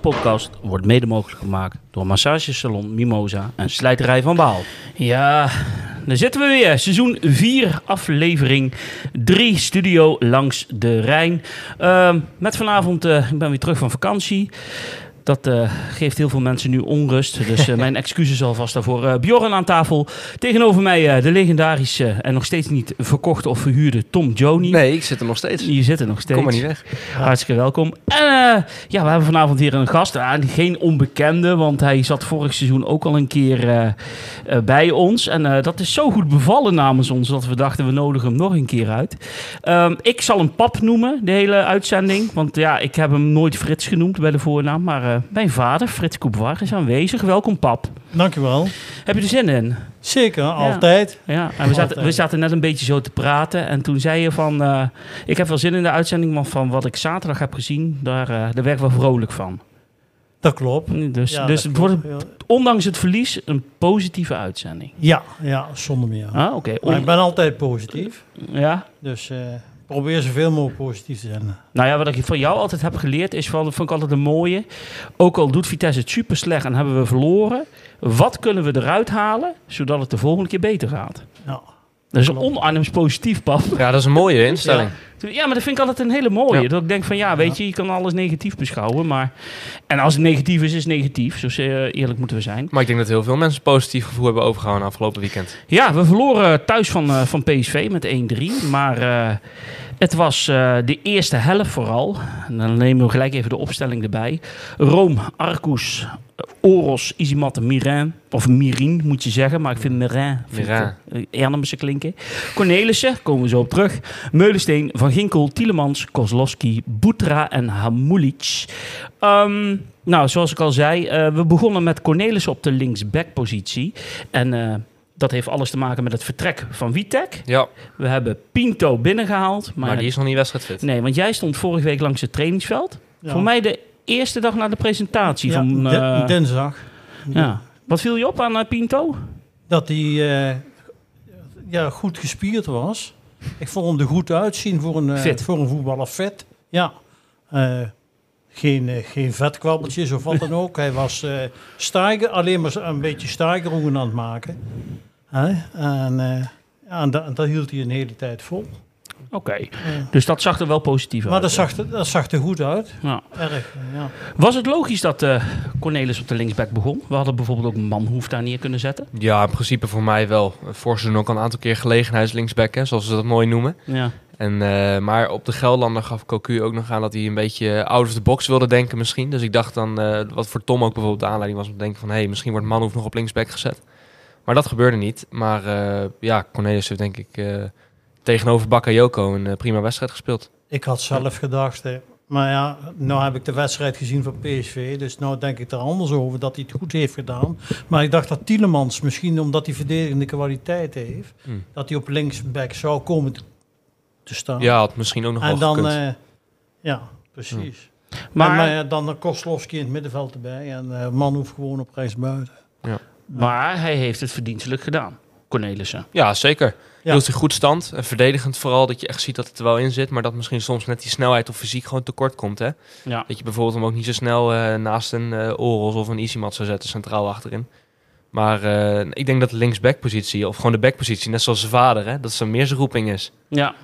Podcast wordt mede mogelijk gemaakt door massagesalon Mimosa en slijterij van Baal. Ja, daar zitten we weer. Seizoen 4, aflevering 3, studio langs de Rijn. Ehm, met vanavond, eh, ik ben weer terug van vakantie. Dat eh, geeft heel veel mensen nu onrust. Dus eh, mijn excuses alvast daarvoor. Eh Bjorn aan tafel. Tegenover mij de legendarische en nog steeds niet verkochte of verhuurde Tom Joni. Nee, ik zit er nog steeds. Je zit er nog steeds. Kom maar niet weg. Hartstikke welkom. En ja, we hebben vanavond weer een gast. Ah, geen onbekende, want hij zat vorig seizoen ook al een keer bij ons. En dat is zo goed bevallen namens ons dat we dachten we nodigen hem nog een keer uit. Ehm, ik zal hem pap noemen, de hele uitzending. Want ja, ik heb hem nooit Frits genoemd bij de voornaam. Maar mijn vader, Frits Koepwar, is aanwezig. Welkom pap. Dankjewel. Heb je er zin in? Zeker, altijd. Ja, en we zaten, we zaten net een beetje zo te praten. En toen zei je van... eh, ik heb wel zin in de uitzending, maar van wat ik zaterdag heb gezien... daar, eh daar werd ik wel vrolijk van. Dat klopt. Dus, Ja, dus het wordt, ondanks het verlies, een positieve uitzending. Ja, ja, zonder meer. Ah, oké. Maar ik ben altijd positief. Ja? Dus eh, probeer zoveel mogelijk positief te zijn. Nou ja, wat ik van jou altijd heb geleerd is van, vond ik altijd een mooie. Ook al doet Vitesse het super slecht en hebben we verloren. Wat kunnen we eruit halen, zodat het de volgende keer beter gaat? Ja. Dat is een onarms positief, pap. Ja, dat is een mooie instelling. Ja, maar dat vind ik altijd een hele mooie. Ja. Dat ik denk van ja, weet je, je kan alles negatief beschouwen. Maar... En als het negatief is, is het negatief. Zo eh, eerlijk moeten we zijn. Maar ik denk dat heel veel mensen positief gevoel hebben overgehouden afgelopen weekend. Ja, we verloren thuis van, eh, van PSV met 1-3. Maar eh, het was eh, de eerste helft vooral. En dan nemen we gelijk even de opstelling erbij. Rome, Arcus, Oros, Izimat en Mirin. Of Mirin moet je zeggen, maar ik vind Mirin. Mirin. eh, Ernemse klinken. Cornelissen, komen we zo op terug. Meulensteen, Van Ginkel, Tielemans, Kozlowski, Boetra en Hamulic. Ehm, nou, zoals ik al zei, eh, we begonnen met Cornelissen op de linksback-positie. En eh, dat heeft alles te maken met het vertrek van Witek. Ja, We hebben Pinto binnengehaald. Maar, maar die is nog niet wedstrijdfit. Nee, want jij stond vorige week langs het trainingsveld. Ja. Voor mij de eerste dag na de presentatie Ja, van... eh, dinsdag. ja. Wat viel je op aan Pinto? Dat hij eh, ja, goed gespierd was. Ik vond hem er goed uitzien voor een, eh, voor een voetballer. Fit. Ja. Eh, geen, eh, geen vetkwabbeltjes of wat dan ook. Hij was eh stijger, alleen maar een beetje stijgeroen aan het maken. En, en dat, dat hield hij een hele tijd vol. Oké, dus dat zag er wel positief uit. Maar dat zag, er, dat zag er goed uit. Ja. Erg, ja. Was het logisch dat eh, Cornelis op de linksback begon? We hadden bijvoorbeeld ook Manhoef daar neer kunnen zetten. Ja, in principe voor mij wel. Vorig seizoen ook al een aantal keer gelegenheidslinksback, hè, zoals ze dat mooi noemen. Ja. En, eh, maar op de Gelderlander gaf Cocu ook nog aan dat hij een beetje out of the box wilde denken misschien. Dus ik dacht dan, eh, wat voor Tom ook bijvoorbeeld de aanleiding was om te denken van... hé, hey, misschien wordt Manhoef nog op linksback gezet. Maar dat gebeurde niet. Maar eh, ja, Cornelis heeft denk ik eh, tegenover Bakayoko een eh, prima wedstrijd gespeeld. Ik had zelf gedacht, hè, maar ja, nou heb ik de wedstrijd gezien van PSV, dus nou denk ik er anders over dat hij het goed heeft gedaan. Maar ik dacht dat Tielemans, misschien omdat hij verdedigende kwaliteit heeft, Hmm. dat hij op linksback zou komen te, staan. Ja, had misschien ook nog wel en dan, gekund. eh, ja, precies. Maar, Maar, maar ja, dan Koslovski in het middenveld erbij en eh man hoeft gewoon op rechts buiten. maar hij heeft het verdienstelijk gedaan, Cornelissen. Ja, zeker. Ja. Hield zich goed stand. En verdedigend vooral, dat je echt ziet dat het er wel in zit. Maar dat misschien soms net die snelheid of fysiek gewoon tekort komt. Hè? Ja. Dat je bijvoorbeeld hem ook niet zo snel eh, naast een eh Oros of een Isimat zou zetten, centraal achterin. Maar eh, ik denk dat de linksbackpositie, of gewoon de backpositie, net zoals zijn vader, hè, dat ze meer zijn roeping is. Ja.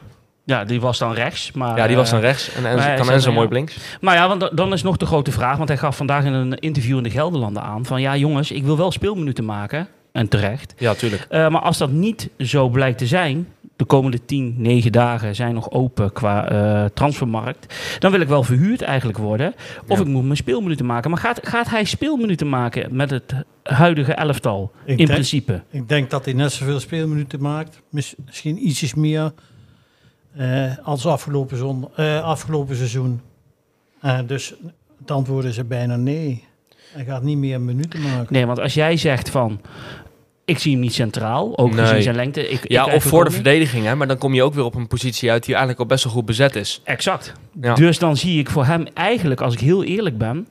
ja, die was dan rechts. Maar, ja, die was dan rechts en, en kan Enzo mooi ja. op links. Maar ja, want da- dan is nog de grote vraag. Want hij gaf vandaag in een interview in de Gelderlanden aan. Van ja, jongens, ik wil wel speelminuten maken. En terecht. Ja, tuurlijk. Eh, maar als dat niet zo blijkt te zijn. De komende 10, 9 dagen zijn nog open qua eh, transfermarkt. Dan wil ik wel verhuurd eigenlijk worden. Of Ja. ik moet mijn speelminuten maken. Maar gaat, gaat hij speelminuten maken met het huidige elftal? Ik in denk- principe. Ik denk dat hij net zoveel speelminuten maakt. Mis- Misschien ietsjes meer eh, als afgelopen, zon, eh, afgelopen seizoen. Eh, dus het antwoord is er bijna nee. Hij gaat niet meer minuten maken. Nee, want als jij zegt van. Ik zie hem niet centraal, ook Nee. gezien zijn lengte. Ik, ik Ja, of voor de niet. verdediging, hè, maar dan kom je ook weer op een positie uit die eigenlijk al best wel goed bezet is. Exact. Ja. Dus dan zie ik voor hem eigenlijk, als ik heel eerlijk ben,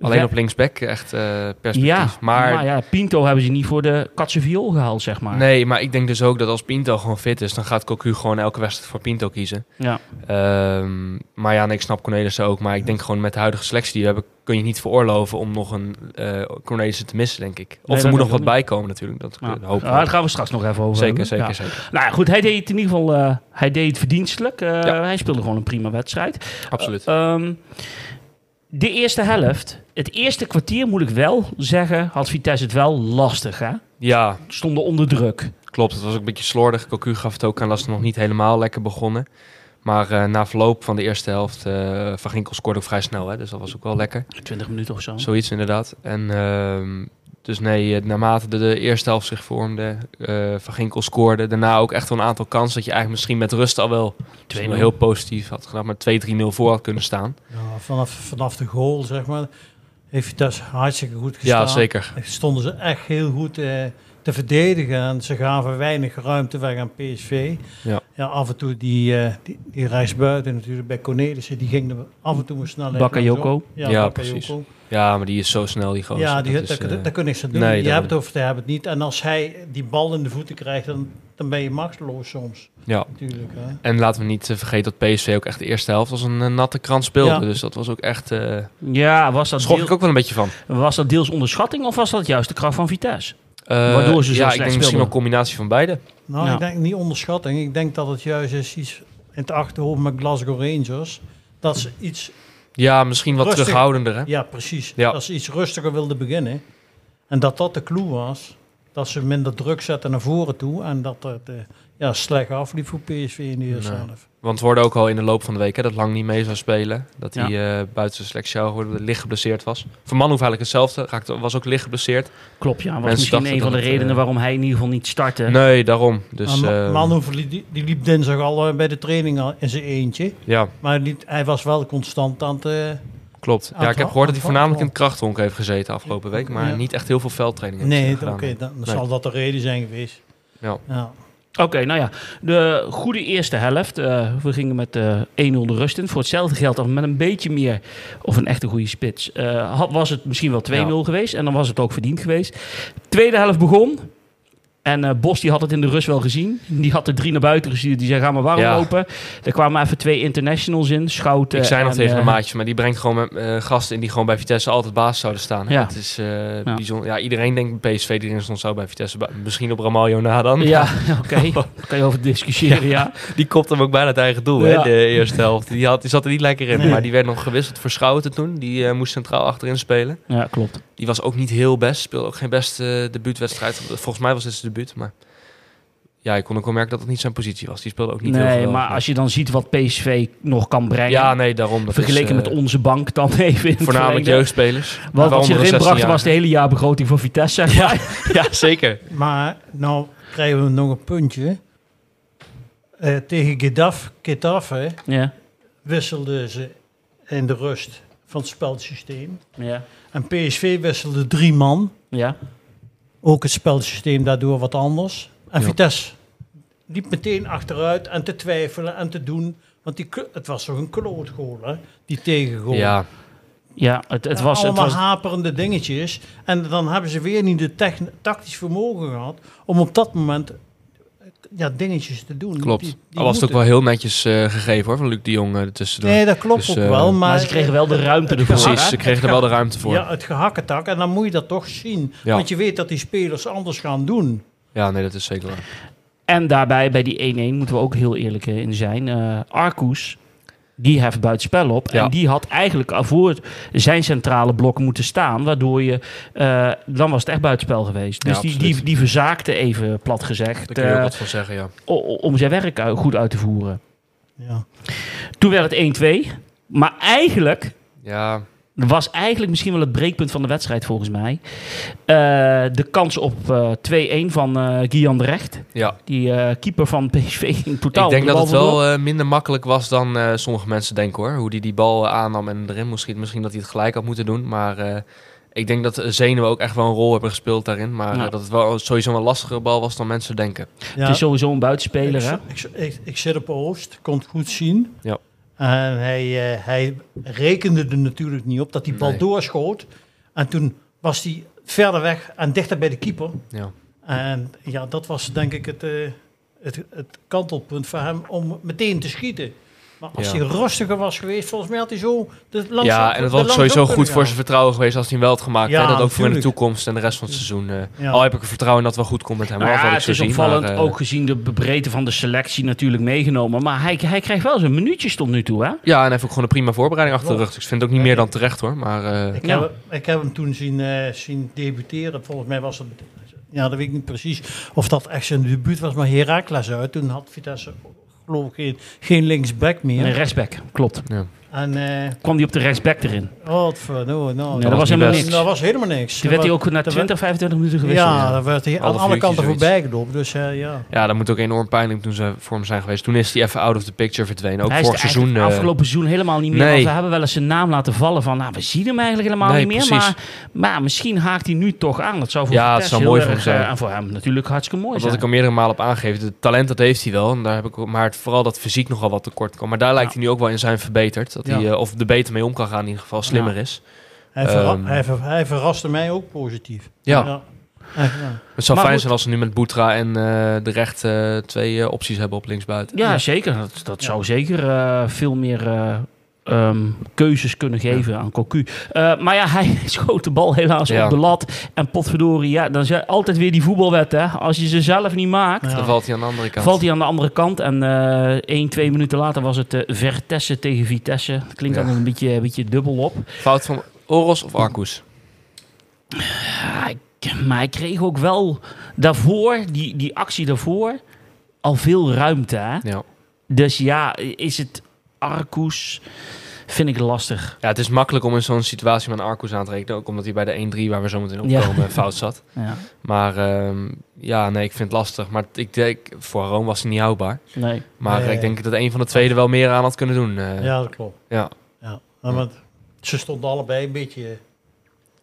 Alleen op linksback echt eh, perspectief. Ja, maar, maar ja, Pinto hebben ze niet voor de katse viool gehaald, zeg maar. nee, maar ik denk dus ook dat als Pinto gewoon fit is, dan gaat Cocu gewoon elke wedstrijd voor Pinto kiezen. Ja. Ehm, maar ja, nee, ik snap Cornelissen ook. Maar ik denk gewoon met de huidige selectie die we hebben, kun je niet veroorloven om nog een eh Cornelissen te missen, denk ik. Of Nee, er moet nog wat bij komen natuurlijk. Dat Ja. hoop ik. Ja, daar gaan we straks nog even over zeker, hebben. zeker, Ja. zeker. Nou ja, goed, hij deed het in ieder geval eh, hij deed het verdienstelijk. Hij speelde gewoon een prima wedstrijd. Absoluut. Ehm, de eerste helft, het eerste kwartier moet ik wel zeggen, had Vitesse het wel lastig. Hè? Ja, Stonden onder druk. klopt. Het was ook een beetje slordig. Cocu gaf het ook aan dat ze nog niet helemaal lekker begonnen. Maar eh, na verloop van de eerste helft, eh Van Ginkel scoorde ook vrij snel. Hè? Dus dat was ook wel lekker. 20 minuten of zo. Zoiets inderdaad. En ehm, dus nee, eh, naarmate de, de eerste helft zich vormde, Van Ginkel scoorde. Daarna ook echt wel een aantal kansen dat je eigenlijk misschien met rust al wel heel positief had gedaan. Maar 2-3-0 voor had kunnen staan. Ja, vanaf, vanaf de goal, zeg maar, heeft Vitesse hartstikke goed gestaan. Ja, zeker. Stonden ze echt heel goed eh, te verdedigen en ze gaven weinig ruimte weg aan PSV. Ja. Ja, af en toe die, eh die, die rechtsbuiten natuurlijk bij Cornelissen, die ging er af en toe een snelheid Bakayoko. Ja, Ja, precies. Ja, maar die is zo snel, die gozer. Ja, die, Dat daar, is, daar, daar kun je niks aan doen. nee, je daarom. hebt het of je hebt het niet. En als hij die bal in de voeten krijgt, dan, dan ben je machteloos soms. ja. Natuurlijk. Hè. En laten we niet eh, vergeten dat PSV ook echt de eerste helft als een natte krant speelde. Ja. Dus dat was ook echt... eh Ja, was dat, schrok deel- ik ook wel een beetje van. was dat deels onderschatting of was dat juist de kracht van Vitesse? Eh, Waardoor ze zo ja, ik denk misschien wel een combinatie van beide. Nou, Ja. ik denk niet onderschatting. Ik denk dat het juist is iets in het achterhoofd met Glasgow Rangers. Dat ze iets, Ja, misschien wat Rustig. terughoudender, hè? ja precies, Ja. dat ze iets rustiger wilden beginnen. En dat dat de clue was. Dat ze minder druk zetten naar voren toe. En dat het eh, ja, slecht afliep voor PSV in de eerste Nee. helft. Want we hoorden ook al in de loop van de week hè, dat Lang niet mee zou spelen. Dat Ja. hij eh, buiten zijn selectie zou worden, licht geblesseerd was. Van Man hoeft eigenlijk hetzelfde. Raakte, was ook licht geblesseerd. Klopt, ja. Was Mensen misschien een van de redenen eh, waarom hij in ieder geval niet startte. Nee, daarom. Dus maar eh, Ma- Manhoever, die, die liep dinsdag al bij de training al in zijn eentje. ja, Maar niet, hij was wel constant aan het... klopt. Ja, ik heb gehoord dat hij voornamelijk in het krachthonk heeft gezeten afgelopen week. Maar Ja. niet echt heel veel veldtraining heeft nee, oké, gedaan. dan, dan Nee. zal dat de reden zijn geweest. Ja. Ja. Oké, nou ja. De goede eerste helft. eh, we gingen met eh 1-0 de rust in. Voor hetzelfde geld, of met een beetje meer, of een echte goede spits, eh, had, was het misschien wel 2-0 geweest. En dan was het ook verdiend geweest. Tweede helft begon. En eh, Bos die had het in de rust wel gezien. Die had er drie naar buiten gestuurd. Die zei, ga maar warm Ja. lopen. Er kwamen even twee internationals in. Schouten Ik zei nog en, tegen de eh, maatjes, maar die brengt gewoon met, eh, gasten in die gewoon bij Vitesse altijd baas zouden staan. hè. Ja. Het is Ja. bijzonder. Ja, iedereen denkt PSV die erin stond zou bij Vitesse. Misschien op Ramaljo na dan. Ja, oké. Daar kan je over discussiëren, ja. Die kopte hem ook bijna het eigen doel, hè, de eerste helft. Die, had, die zat er niet lekker in, Nee. maar die werd nog gewisseld voor Schouten toen. Die moest centraal achterin spelen. Ja, klopt. Die was ook niet heel best, speelde ook geen beste uh, debuutwedstrijd. Volgens mij was dit zijn debuut, maar... Ja, ik kon ook wel merken dat het niet zijn positie was. Die speelde ook niet heel Nee, veel. maar als je dan ziet wat PSV nog kan brengen. Ja, nee, daarom. Dat vergeleken is, met eh, onze bank dan even in het Voornamelijk jeugdspelers. Wat, wat Waaronder erin een brachten was de 16-jarige. hele jaarbegroting van Vitesse. Zeg maar. Ja, zeker. Maar nou krijgen we nog een puntje. Eh, tegen Gedaf, Getafe Ja. wisselden ze in de rust van het spelsysteem. Ja. En PSV wisselde drie man. Ja. Ook het spelsysteem daardoor wat anders. En Ja. Vitesse liep meteen achteruit en te twijfelen en te doen. Want die, het was toch een klootgoal, hè? Die tegengoal. Ja, Ja, het, het was... Het allemaal was haperende dingetjes. En dan hebben ze weer niet de techn- tactisch vermogen gehad om op dat moment ja, dingetjes te doen. klopt. Die- die Al was het ook wel heel netjes eh, gegeven hoor, van Luc de Jong uh, tussendoor. Nee, dat klopt Dus, ook eh, wel. Maar, maar ze kregen wel de ruimte ervoor. Precies, ze kregen er wel de ruimte voor. Ja, het gehakketak. En dan moet je dat toch zien. Ja. Want je weet dat die spelers anders gaan doen. Ja, nee, dat is zeker waar. En daarbij, bij die 1-1, moeten we ook heel eerlijk eh, in zijn. eh Arcus, die heft buitenspel op. Ja. En die had eigenlijk al voor zijn centrale blok moeten staan. Waardoor je... eh, dan was het echt buitenspel geweest. Dus Ja, die, die, die verzaakte even, plat gezegd. Daar kun je ook eh, wat van zeggen, ja. om zijn werk u- goed uit te voeren. Ja. Toen werd het 1-2. Maar eigenlijk Ja, was eigenlijk misschien wel het breekpunt van de wedstrijd volgens mij. Eh, de kans op eh 2-1 van eh Guian de Recht. ja. Die eh, keeper van PSV ging totaal ik denk dat het wel eh, minder makkelijk was dan eh, sommige mensen denken hoor. Hoe hij die bal aannam en erin moest schieten. Misschien dat hij het gelijk had moeten doen. Maar eh, ik denk dat de zenuwen ook echt wel een rol hebben gespeeld daarin. Maar Ja. dat het wel sowieso een lastigere bal was dan mensen denken. Ja. Het is sowieso een buitenspeler, hè? Ik, ik, ik, ik zit op Oost, kon het goed zien. Ja. En hij, eh, hij rekende er natuurlijk niet op dat die bal Nee. doorschoot. En toen was hij verder weg en dichter bij de keeper. Ja. En ja, dat was denk ik het, eh, het, het kantelpunt voor hem om meteen te schieten. Maar als Ja. hij rustiger was geweest, volgens mij had hij zo de langs ja, en het was ook sowieso goed voor zijn vertrouwen geweest als hij hem wel had gemaakt. Ja, hè? Dat ook voor in de toekomst en de rest van het seizoen. eh, Ja. Al heb ik er vertrouwen in dat het wel goed komt met hem. Nou ja, het is zie, opvallend, maar, eh, ook gezien de breedte van de selectie natuurlijk meegenomen. Maar hij, hij krijgt wel zijn minuutjes tot nu toe, hè? Ja, en hij heeft ook gewoon een prima voorbereiding achter de rug. Dus ik vind het ook niet meer dan terecht hoor. Maar eh, Ik, Ja. heb, ik heb hem toen zien, eh, zien debuteren. Volgens mij was het, ja, dat weet ik niet precies of dat echt zijn debuut was, maar Heracles uit. Toen had Vitesse geloof ik geen, geen linksback meer. Een rechtsback, klopt. En, eh Kwam hij op de rechtsback erin. oh, wat voor, nou, Nee, dat dat was helemaal niks. Dat was helemaal niks. Toen werd hij ook na dat 20, 25 minuten gewisseld. Ja, daar werd hij aan alle kanten voorbij gelopen. Dus eh, ja. ja, dat moet ook enorm pijnlijk toen ze voor hem zijn geweest. Toen is hij even out of the picture verdwenen. Ook hij is vorig seizoen. eh, afgelopen seizoen helemaal niet meer. nee. Want we hebben wel eens zijn naam laten vallen van, nou, we zien hem eigenlijk helemaal Nee, niet meer. Maar, maar misschien haakt hij nu toch aan. Dat zou voor Ja, het zou mooi voor hem zijn. eh, En voor hem natuurlijk hartstikke mooi zijn. wat ik al meerdere malen op aangegeven. Het talent dat heeft hij wel. En daar heb ik, maar het, vooral dat fysiek nogal wat tekort kwam. Maar daar lijkt Ja. hij nu ook wel in zijn verbeterd. Dat hij, Ja. eh, of er beter mee om kan gaan in ieder geval. Slimmer Ja. is. Hij, verra- Ehm. hij, ver- hij verraste mij ook positief. Ja. Het zou Maar fijn goed. zijn als ze nu met Boetra en eh, de recht eh, twee opties hebben op linksbuiten. Ja, Ja. zeker. Dat, dat zou zeker eh, veel meer eh, ehm, keuzes kunnen geven aan Cocu. Eh, maar ja, hij schoot de bal helaas Ja. op de lat. En potverdorie, ja, dan is er altijd weer die voetbalwet. Hè? Als je ze zelf niet maakt, Ja. Dan valt hij aan de andere kant. valt hij aan de andere kant. En eh 1, 2 minuten later was het eh Vertesse tegen Vitesse. Dat klinkt Ja. altijd een beetje, een beetje dubbel op. Fout van Oros of Arcus? Ik- maar hij kreeg ook wel daarvoor, die, die actie daarvoor, al veel ruimte. Hè? Ja. Dus ja, is het Arcus? Vind ik lastig. ja, het is makkelijk om in zo'n situatie met een Arcus aan te rekenen. Ook omdat hij bij de 1-3, waar we zo meteen op Ja. komen, fout zat. Ja, Maar ehm, ja, nee, ik vind het lastig. Maar ik denk, voor Rome was hij niet houdbaar. nee. Maar Nee. ik denk dat een van de tweede wel meer aan had kunnen doen. eh. ja, dat klopt. ja. Ja. Want ze stonden allebei een beetje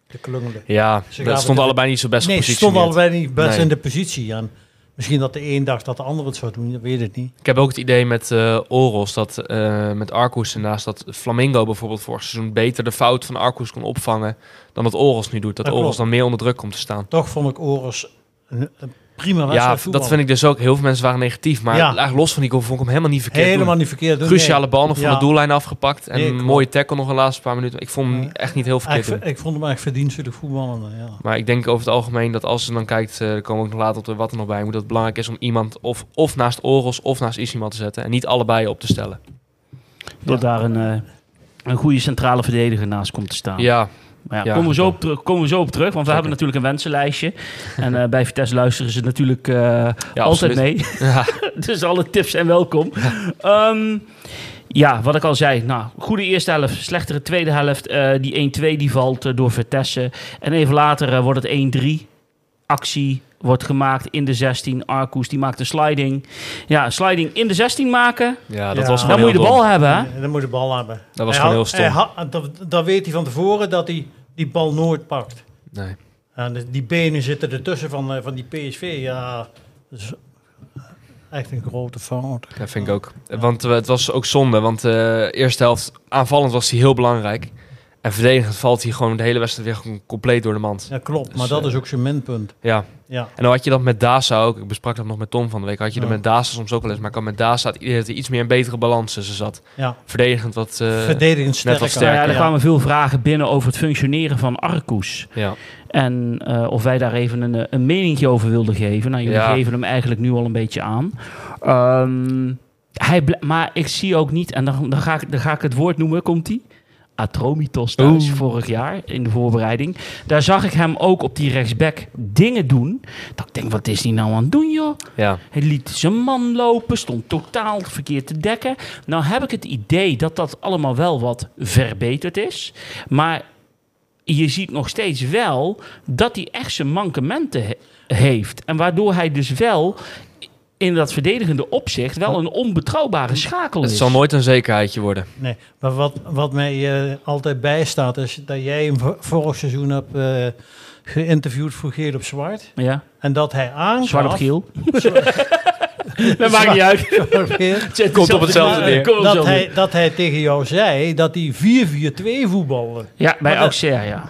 te klungelen. Ja, Ze dat gaven stond de- allebei niet zo best Nee, ze stonden allebei niet best Nee. in de positie. En misschien dat de een dacht dat de ander het zou doen, dat weet ik niet. Ik heb ook het idee met eh, Oros dat eh, met Arcus ernaast dat Flamingo bijvoorbeeld vorig seizoen beter de fout van Arcus kon opvangen dan dat Oros nu doet. Dat, Dat Oros klopt. dan meer onder druk komt te staan. Toch vond ik een, een prima Ja, wedstrijd dat vind ik dus ook. Heel veel mensen waren negatief. Maar Ja. eigenlijk los van die goal vond ik hem helemaal niet verkeerd helemaal doen. niet verkeerd. doen, Cruciale nee. bal nog van de doellijn afgepakt. En Nee, een mooie tackle nog de laatste paar minuten. Ik vond hem Ja. echt niet heel verkeerd Ik, doen. ik vond hem echt verdienstelijk voetballen. Ja. Maar ik denk over het algemeen dat als je dan kijkt, eh, daar komen we ook nog later op de wat er nog bij moet, dat het belangrijk is om iemand of, of naast Oros of naast Isimat te zetten. En niet allebei op te stellen. Dat daar een, eh, een goede centrale verdediger naast komt te staan. Ja, Maar ja, Ja, komen, we zo op terug, komen we zo op terug, want we Zeker. hebben natuurlijk een wensenlijstje. en eh, bij Vitesse luisteren ze natuurlijk eh, ja altijd absoluut. mee. Ja. dus alle tips zijn welkom. Ehm, ja, wat ik al zei. Nou, goede eerste helft, slechtere tweede helft. Eh, die 1-2 die valt door Vitesse. En even later wordt het 1-3. Actie wordt gemaakt in de 16. Arcus die maakt een sliding. Ja, sliding in de 16 maken. ja, dat Ja. was Dan gewoon moet je de bal dom. hebben, hè? Ja, Dan moet je de bal hebben. Dat was Hij gewoon had- heel stom. hij had- dat, dat weet hij van tevoren dat hij die bal nooit pakt. Nee. En de- die benen zitten ertussen van, eh, van die PSV. Ja, is echt een grote fout. Dat vind ik ook. Want eh, het was ook zonde, want de eerste helft aanvallend was hij heel belangrijk. En verdedigend valt hij gewoon de hele wedstrijd weer gewoon compleet door de mand. Ja, klopt. Dus, maar dat eh, is ook zijn minpunt. Ja. Ja. En dan had je dat met Dasa ook. Ik besprak dat nog met Tom van de week. Had je dat Ja. met Dasa soms ook wel eens. Maar ik had met idee dat hij iets meer een betere balans tussen zat. Ja. Verdedigend wat... eh, Verdedigend sterker. wat Nou sterker. ja, er Ja. kwamen veel vragen binnen over het functioneren van Arcus. ja. En eh, of wij daar even een, een meningje over wilden geven. Nou, jullie Ja. geven hem eigenlijk nu al een beetje aan. Ehm, hij maar ik zie ook niet, en dan, dan, ga, ik, dan ga ik het woord noemen, komt die? Atromitos thuis, Oeh. vorig jaar in de voorbereiding. Daar zag ik hem ook op die rechtsback dingen doen. Dat ik denk, wat is hij nou aan het doen, joh? ja. Hij liet zijn man lopen, stond totaal verkeerd te dekken. Nou heb ik het idee dat dat allemaal wel wat verbeterd is. Maar je ziet nog steeds wel dat hij echt zijn mankementen he- heeft. En waardoor hij dus wel in dat verdedigende opzicht wel een onbetrouwbare schakel Het is. zal nooit een zekerheidje worden. Nee, maar wat, wat mij eh, altijd bijstaat is dat jij hem vo- vorig seizoen hebt eh, geïnterviewd voor Geel op Zwart. Ja, En dat hij aangaf... zwart op geel. dat maakt niet uit. Het komt op hetzelfde neer. Op dat, hetzelfde hij, dat hij tegen jou zei dat hij 4-4-2 voetbalde. Ja, bij Auxerre, ja.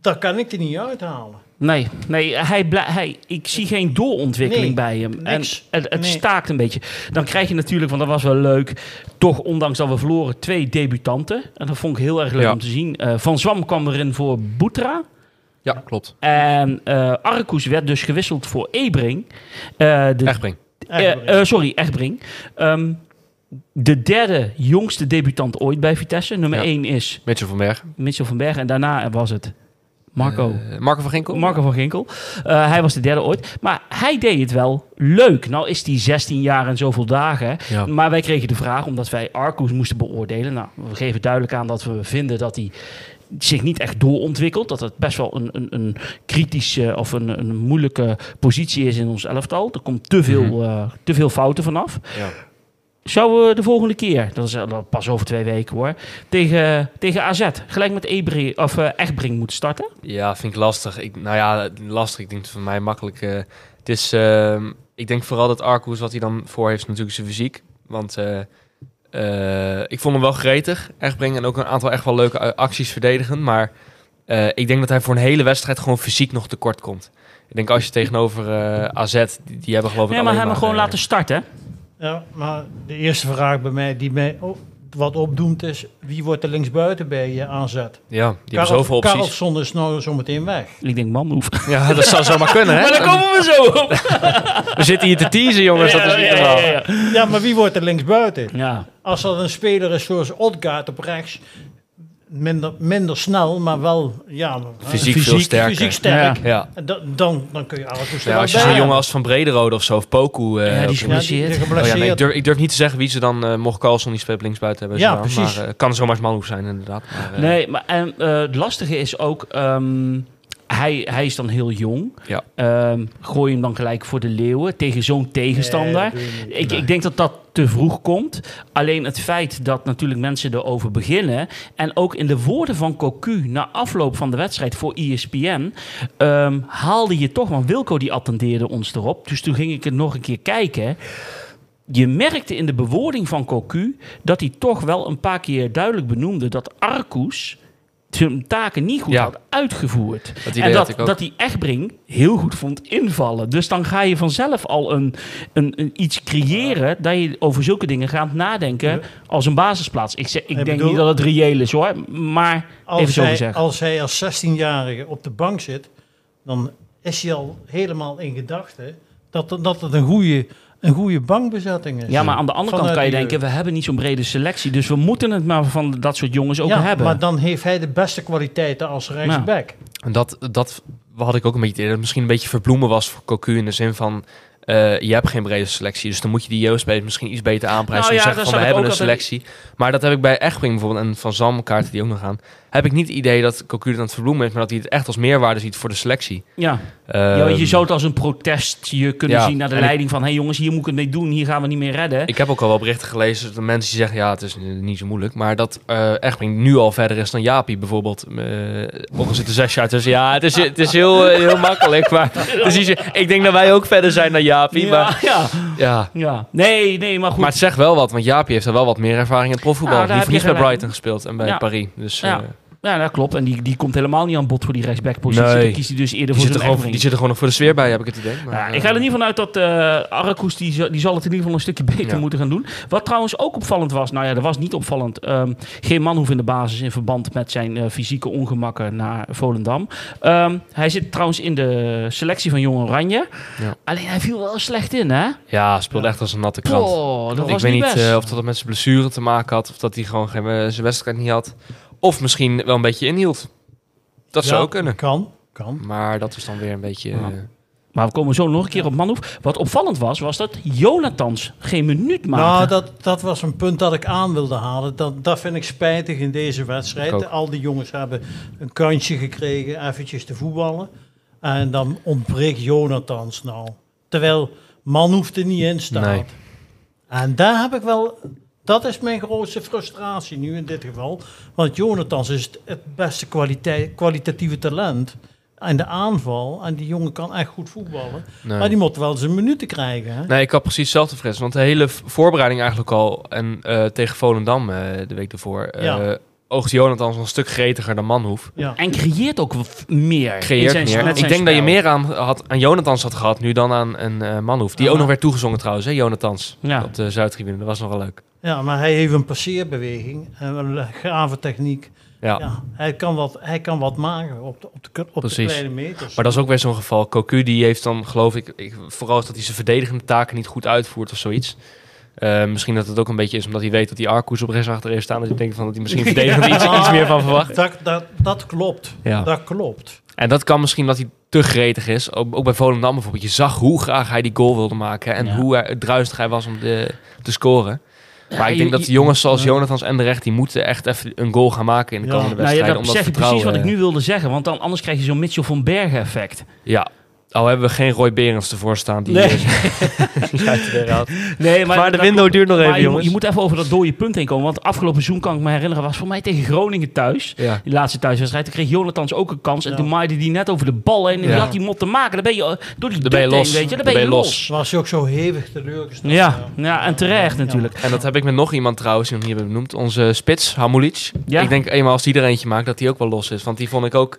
Dat kan ik er niet uithalen. Nee, nee hij blij, hij, ik zie geen doorontwikkeling Nee, bij hem. niks. En het, het Nee. staakt een beetje. Dan krijg je natuurlijk, want dat was wel leuk, toch ondanks dat we verloren, twee debutanten. En dat vond ik heel erg leuk Ja. om te zien. Eh, Van Zwam kwam erin voor Boetra. Ja, klopt. En eh Arcus werd dus gewisseld voor Ebring. Eh, de, sorry, Echtbring. Ehm, de derde jongste debutant ooit bij Vitesse. Nummer Ja. 1 is Mitchell van Bergen. Mitchell van Bergen. En daarna was het Marco. Eh, Marco van Ginkel. Marco van Ginkel. Eh, hij was de derde ooit. Maar hij deed het wel leuk. Nou is hij 16 jaar en zoveel dagen. Ja. Maar wij kregen de vraag, omdat wij Arcus moesten beoordelen. Nou, we geven duidelijk aan dat we vinden dat hij zich niet echt doorontwikkelt. Dat het best wel een, een, een kritische of een, een moeilijke positie is in ons elftal. Er komt te veel, Mhm. eh, te veel fouten vanaf. Ja. Zouden we de volgende keer, dat is eh, dat pas over twee weken hoor, tegen, tegen AZ gelijk met Ebri, of, eh Echtbring moeten starten? Ja, vind ik lastig. Ik, nou ja, lastig. Ik denk het voor mij makkelijk. eh, het is, ehm, ik denk vooral dat Arcus, wat hij dan voor heeft, is natuurlijk zijn fysiek. Want ik vond hem wel gretig, echt brengen. En ook een aantal echt wel leuke acties verdedigen. Maar ik denk dat hij voor een hele wedstrijd gewoon fysiek nog tekort komt. Ik denk als je tegenover AZ, die, die hebben geloof ik Nee, maar hem gewoon laten starten. Ja, maar de eerste vraag bij mij die mij wat opdoemt is... wie wordt er linksbuiten bij je aanzet? Ja, die hebben zoveel opties. Carlson is nou zometeen weg. Ik denk, man, hoef. Ja, dat zou zomaar kunnen, hè? Maar daar komen we zo op. We zitten hier te teasen, jongens. dat is niet ja, ja, ja. Ja, maar wie wordt er linksbuiten? Ja. Als er een speler is zoals Odgaard op rechts... Minder, minder snel, maar wel ja, Fysiek veel sterker. Fysiek sterk. Ja. Dan, dan kun je alles Ja, als je zo'n jongen als Van Brederode of zo, of Poku... eh, Ja, die is geblesseerd. Oh ja, nee, ik, durf, ik durf niet te zeggen wie ze dan, eh mocht Carlson die speelt linksbuiten hebben. Ja, zo, precies. Maar eh, kan zomaar Manhoef zijn, inderdaad. Maar, Nee, maar en, eh, het lastige is ook... ehm, hij, hij is dan heel jong. Ja. Ehm, gooi hem dan gelijk voor de leeuwen tegen zo'n tegenstander. Nee. Ik, ik denk dat dat te vroeg komt. Alleen het feit dat natuurlijk mensen erover beginnen. En ook in de woorden van Cocu na afloop van de wedstrijd voor ESPN. ehm, haalde je toch, want Wilco die attendeerde ons erop. Dus toen ging ik het nog een keer kijken. Je merkte in de bewoording van Cocu dat hij toch wel een paar keer duidelijk benoemde dat Arcus zijn taken niet goed Ja. had uitgevoerd. Dat en dat, ik ook. dat hij Echtbring heel goed vond invallen. Dus dan ga je vanzelf al een, een, een iets creëren dat je over zulke dingen gaat nadenken Ja. als een basisplaats. Ik, zeg, ik Ik denk bedoel- niet dat het reëel is hoor, maar even als zo hij, gezegd. als hij als 16-jarige op de bank zit, dan is hij al helemaal in gedachten dat, dat het een goede, een goede bankbezetting is. Ja, maar aan de andere kant kan je de denken, we hebben niet zo'n brede selectie. Dus we moeten het maar van dat soort jongens ook ja, hebben. maar dan heeft hij de beste kwaliteiten als rechtsback. En dat, dat had ik ook een beetje dat misschien een beetje verbloemen was voor Cocu in de zin van... eh, je hebt geen brede selectie, dus dan moet je die jeugdspelers misschien iets beter aanprijzen. Nou ja, zeggen van, we hebben een selectie. Maar dat heb ik bij Echtbring bijvoorbeeld en Van Zam, kaarten die ook nog gaan... heb ik niet het idee dat Cocu aan het verbloemen is, maar dat hij het echt als meerwaarde ziet voor de selectie. ja. ja, Ehm, je zou het als een protest je kunnen ja, zien naar de ik- leiding van... hé hey jongens, hier moet ik het mee doen, hier gaan we niet meer redden. Ik heb ook al wel berichten gelezen dat mensen die zeggen, ja, het is niet zo moeilijk. Maar dat eh Echtbring nu al verder is dan Jaapie bijvoorbeeld. Eh ook al zit er zes jaar tussen. Ja, het is, het is heel, heel makkelijk. Maar dus ik denk dat wij ook verder zijn dan Jaapie. Ja, Maar, ja, ja. ja. Nee, nee, maar goed. maar het zegt wel wat, want Jaapie heeft er wel wat meer ervaring in het profvoetbal. Die heeft niet bij. Brighton gespeeld en bij. Paris. Dus Ja. Eh, Ja, dat klopt. En die, die komt helemaal niet aan bod voor die rechtsbackpositie. Nee. Dan kiest hij dus eerder die, voor zijn gewoon, die zitten gewoon nog voor de sfeer bij, heb ik het idee. Maar, Ja, eh, ik ga er niet vanuit dat eh Arcus die, die zal het in ieder geval een stukje beter Ja. moeten gaan doen. Wat trouwens ook opvallend was, nou ja, dat was niet opvallend. ehm, geen man hoeft in de basis in verband met zijn eh, fysieke ongemakken naar Volendam. Ehm, hij zit trouwens in de selectie van Jong Oranje. Ja. Alleen hij viel wel slecht in, hè? Ja, speelde echt als een natte krant. Dat ik was weet niet eh, of dat met zijn blessure te maken had, of dat hij gewoon geen, eh, zijn wedstrijd niet had. Of misschien wel een beetje inhield. Dat zou Ja, kunnen. Kan, kan. Maar dat is dan weer een beetje... Ja. eh, Maar we komen zo nog een keer op Manhoef. Wat opvallend was, was dat Jonathans geen minuut maakte. Nou, dat, dat was een punt dat ik aan wilde halen. Dat, dat vind ik spijtig in deze wedstrijd. Al die jongens hebben een kansje gekregen eventjes te voetballen. En dan ontbreekt Jonathans nou. Terwijl man hoeft er niet in staat. Nee. En daar heb ik wel... Dat is mijn grootste frustratie nu in dit geval. Want Jonathans is het, beste kwaliteit, kwalitatieve talent in de aanval. En die jongen kan echt goed voetballen. Nee. Maar die moet wel zijn minuten krijgen. Hè? Nee, ik had precies hetzelfde fris. Want de hele voorbereiding eigenlijk al. En eh, tegen Volendam eh, de week ervoor. eh Ja. Oogt Jonathan een stuk gretiger dan Manhoef. Ja. En creëert ook meer. Creëert zijn- meer. Ik denk dat je meer aan, had, aan Jonathans had gehad nu dan aan een eh Manhoef. Die ook nog werd toegezongen trouwens, hè, Jonathans. Ja. Op de Zuidtribune. Dat was nog wel leuk. Ja, maar hij heeft een passeerbeweging. En een grave techniek. Ja. Ja, hij, kan wat, hij kan wat maken op de, op de, op de kleine meters. Maar dat is ook weer zo'n geval. Cocu die heeft dan, geloof ik, ik vooral dat hij zijn verdedigende taken niet goed uitvoert of zoiets. Eh, misschien dat het ook een beetje is omdat hij weet dat die Arcus op rechts achter heeft staan. Dat hij denkt van dat hij misschien verdedigend iets, iets meer van verwacht. Dat, dat, dat klopt. Ja. Dat klopt. En dat kan misschien dat hij te gretig is. Ook, ook bij Volendam bijvoorbeeld. Je zag hoe graag hij die goal wilde maken. En hoe hij, druistig hij was om de, te scoren. Ja, maar ik je- denk dat de jongens zoals. Jonathans en de recht... die moeten echt even een goal gaan maken in de Ja. komende Nou ja, wedstrijden. dat om dat zeg je precies wat ik nu wilde zeggen. Want dan, anders krijg je zo'n Mitchell van Bergen effect. Ja. Al hebben we geen Roy Berends ervoor staan. Die Nee. die. Nee, Maar de window duurt nog Maar even, je, moet- jongens. je moet even over dat dode punt heen komen. Want afgelopen seizoen kan ik me herinneren, was voor mij tegen Groningen thuis. Ja. Die laatste thuiswedstrijd. Toen kreeg Jonathans ook een kans. En Ja. toen maaide die net over de bal heen. En die Ja. had die mot te maken. Dan ben je eh, door die Dan ben je heen, los. weet je. Dan Dan ben je ben je los. Was je ook zo hevig teleurgesteld. Ja, ja, en terecht Ja. natuurlijk. En dat heb ik met nog iemand trouwens, die we nog niet hebben benoemd. Onze spits, Hamulic. Ja. Ik denk eenmaal als die er eentje maakt, dat hij ook wel los is. Want die vond ik ook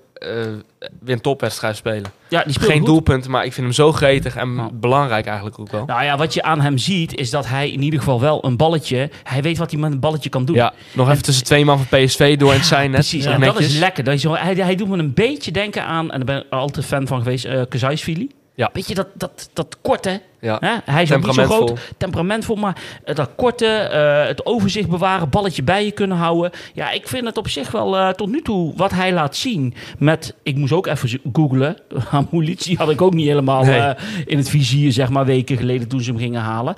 weer een topwedstrijd spelen. Ja, die speelt Geen goed. doelpunten, maar ik vind hem zo gretig en belangrijk eigenlijk ook wel. Nou ja, wat je aan hem ziet, is dat hij in ieder geval wel een balletje... Hij weet wat hij met een balletje kan doen. Ja, nog even tussen twee man van PSV door het zijn net. Precies, en dat is lekker. Dat zo, hij, hij doet me een beetje denken aan, en daar ben ik altijd fan van geweest, eh Kazajsvili. Ja. Weet je, dat, dat, dat korte, Ja. hè? hij is ook niet zo groot, temperamentvol, maar eh, dat korte, eh, het overzicht bewaren, balletje bij je kunnen houden. Ja, ik vind het op zich wel eh, tot nu toe wat hij laat zien met, ik moest ook even googlen, Hamulic, die had ik ook niet helemaal Nee. in het vizier, zeg maar, weken geleden toen ze hem gingen halen.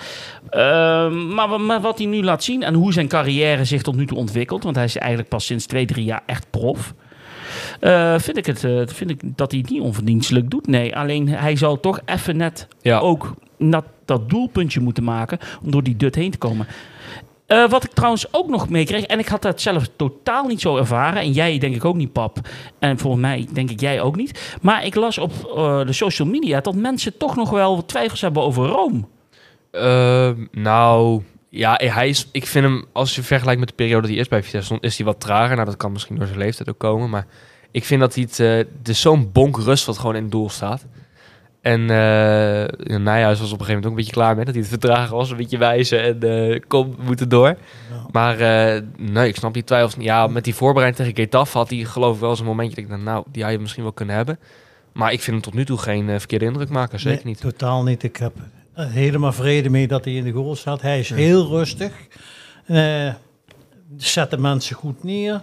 Ehm, maar, maar wat hij nu laat zien en hoe zijn carrière zich tot nu toe ontwikkelt, want hij is eigenlijk pas sinds twee, drie jaar echt prof. eh, vind, ik het, eh, vind ik dat hij het niet onverdienstelijk doet. Nee, alleen hij zal toch even net Ja. ook dat, dat doelpuntje moeten maken om door die dut heen te komen. Eh, wat ik trouwens ook nog meekreeg, en ik had dat zelf totaal niet zo ervaren, en jij denk ik ook niet, pap, en volgens mij denk ik jij ook niet, maar ik las op de social media dat mensen toch nog wel wat twijfels hebben over Rome. Ehm, nou, ja, hij is, ik vind hem, als je vergelijkt met de periode die eerst bij Vitesse stond, is hij wat trager. Nou, dat kan misschien door zijn leeftijd ook komen. Maar ik vind dat hij het, eh, het is zo'n bonk rust wat gewoon in het doel staat. En uh, Nijhuis was op een gegeven moment ook een beetje klaar met dat hij het vertragen was. Een beetje wijzen en eh kom, we moeten door. Maar eh, nee, ik snap die twijfels niet. Ja, met die voorbereiding tegen Getafe had hij geloof ik wel eens een momentje. Dat ik dacht, nou, die had je misschien wel kunnen hebben. Maar ik vind hem tot nu toe geen eh, verkeerde indruk maken. Zeker Nee, niet. Totaal niet. Ik heb helemaal vrede mee dat hij in de goal staat. Hij is heel rustig. Eh zet de mensen goed neer.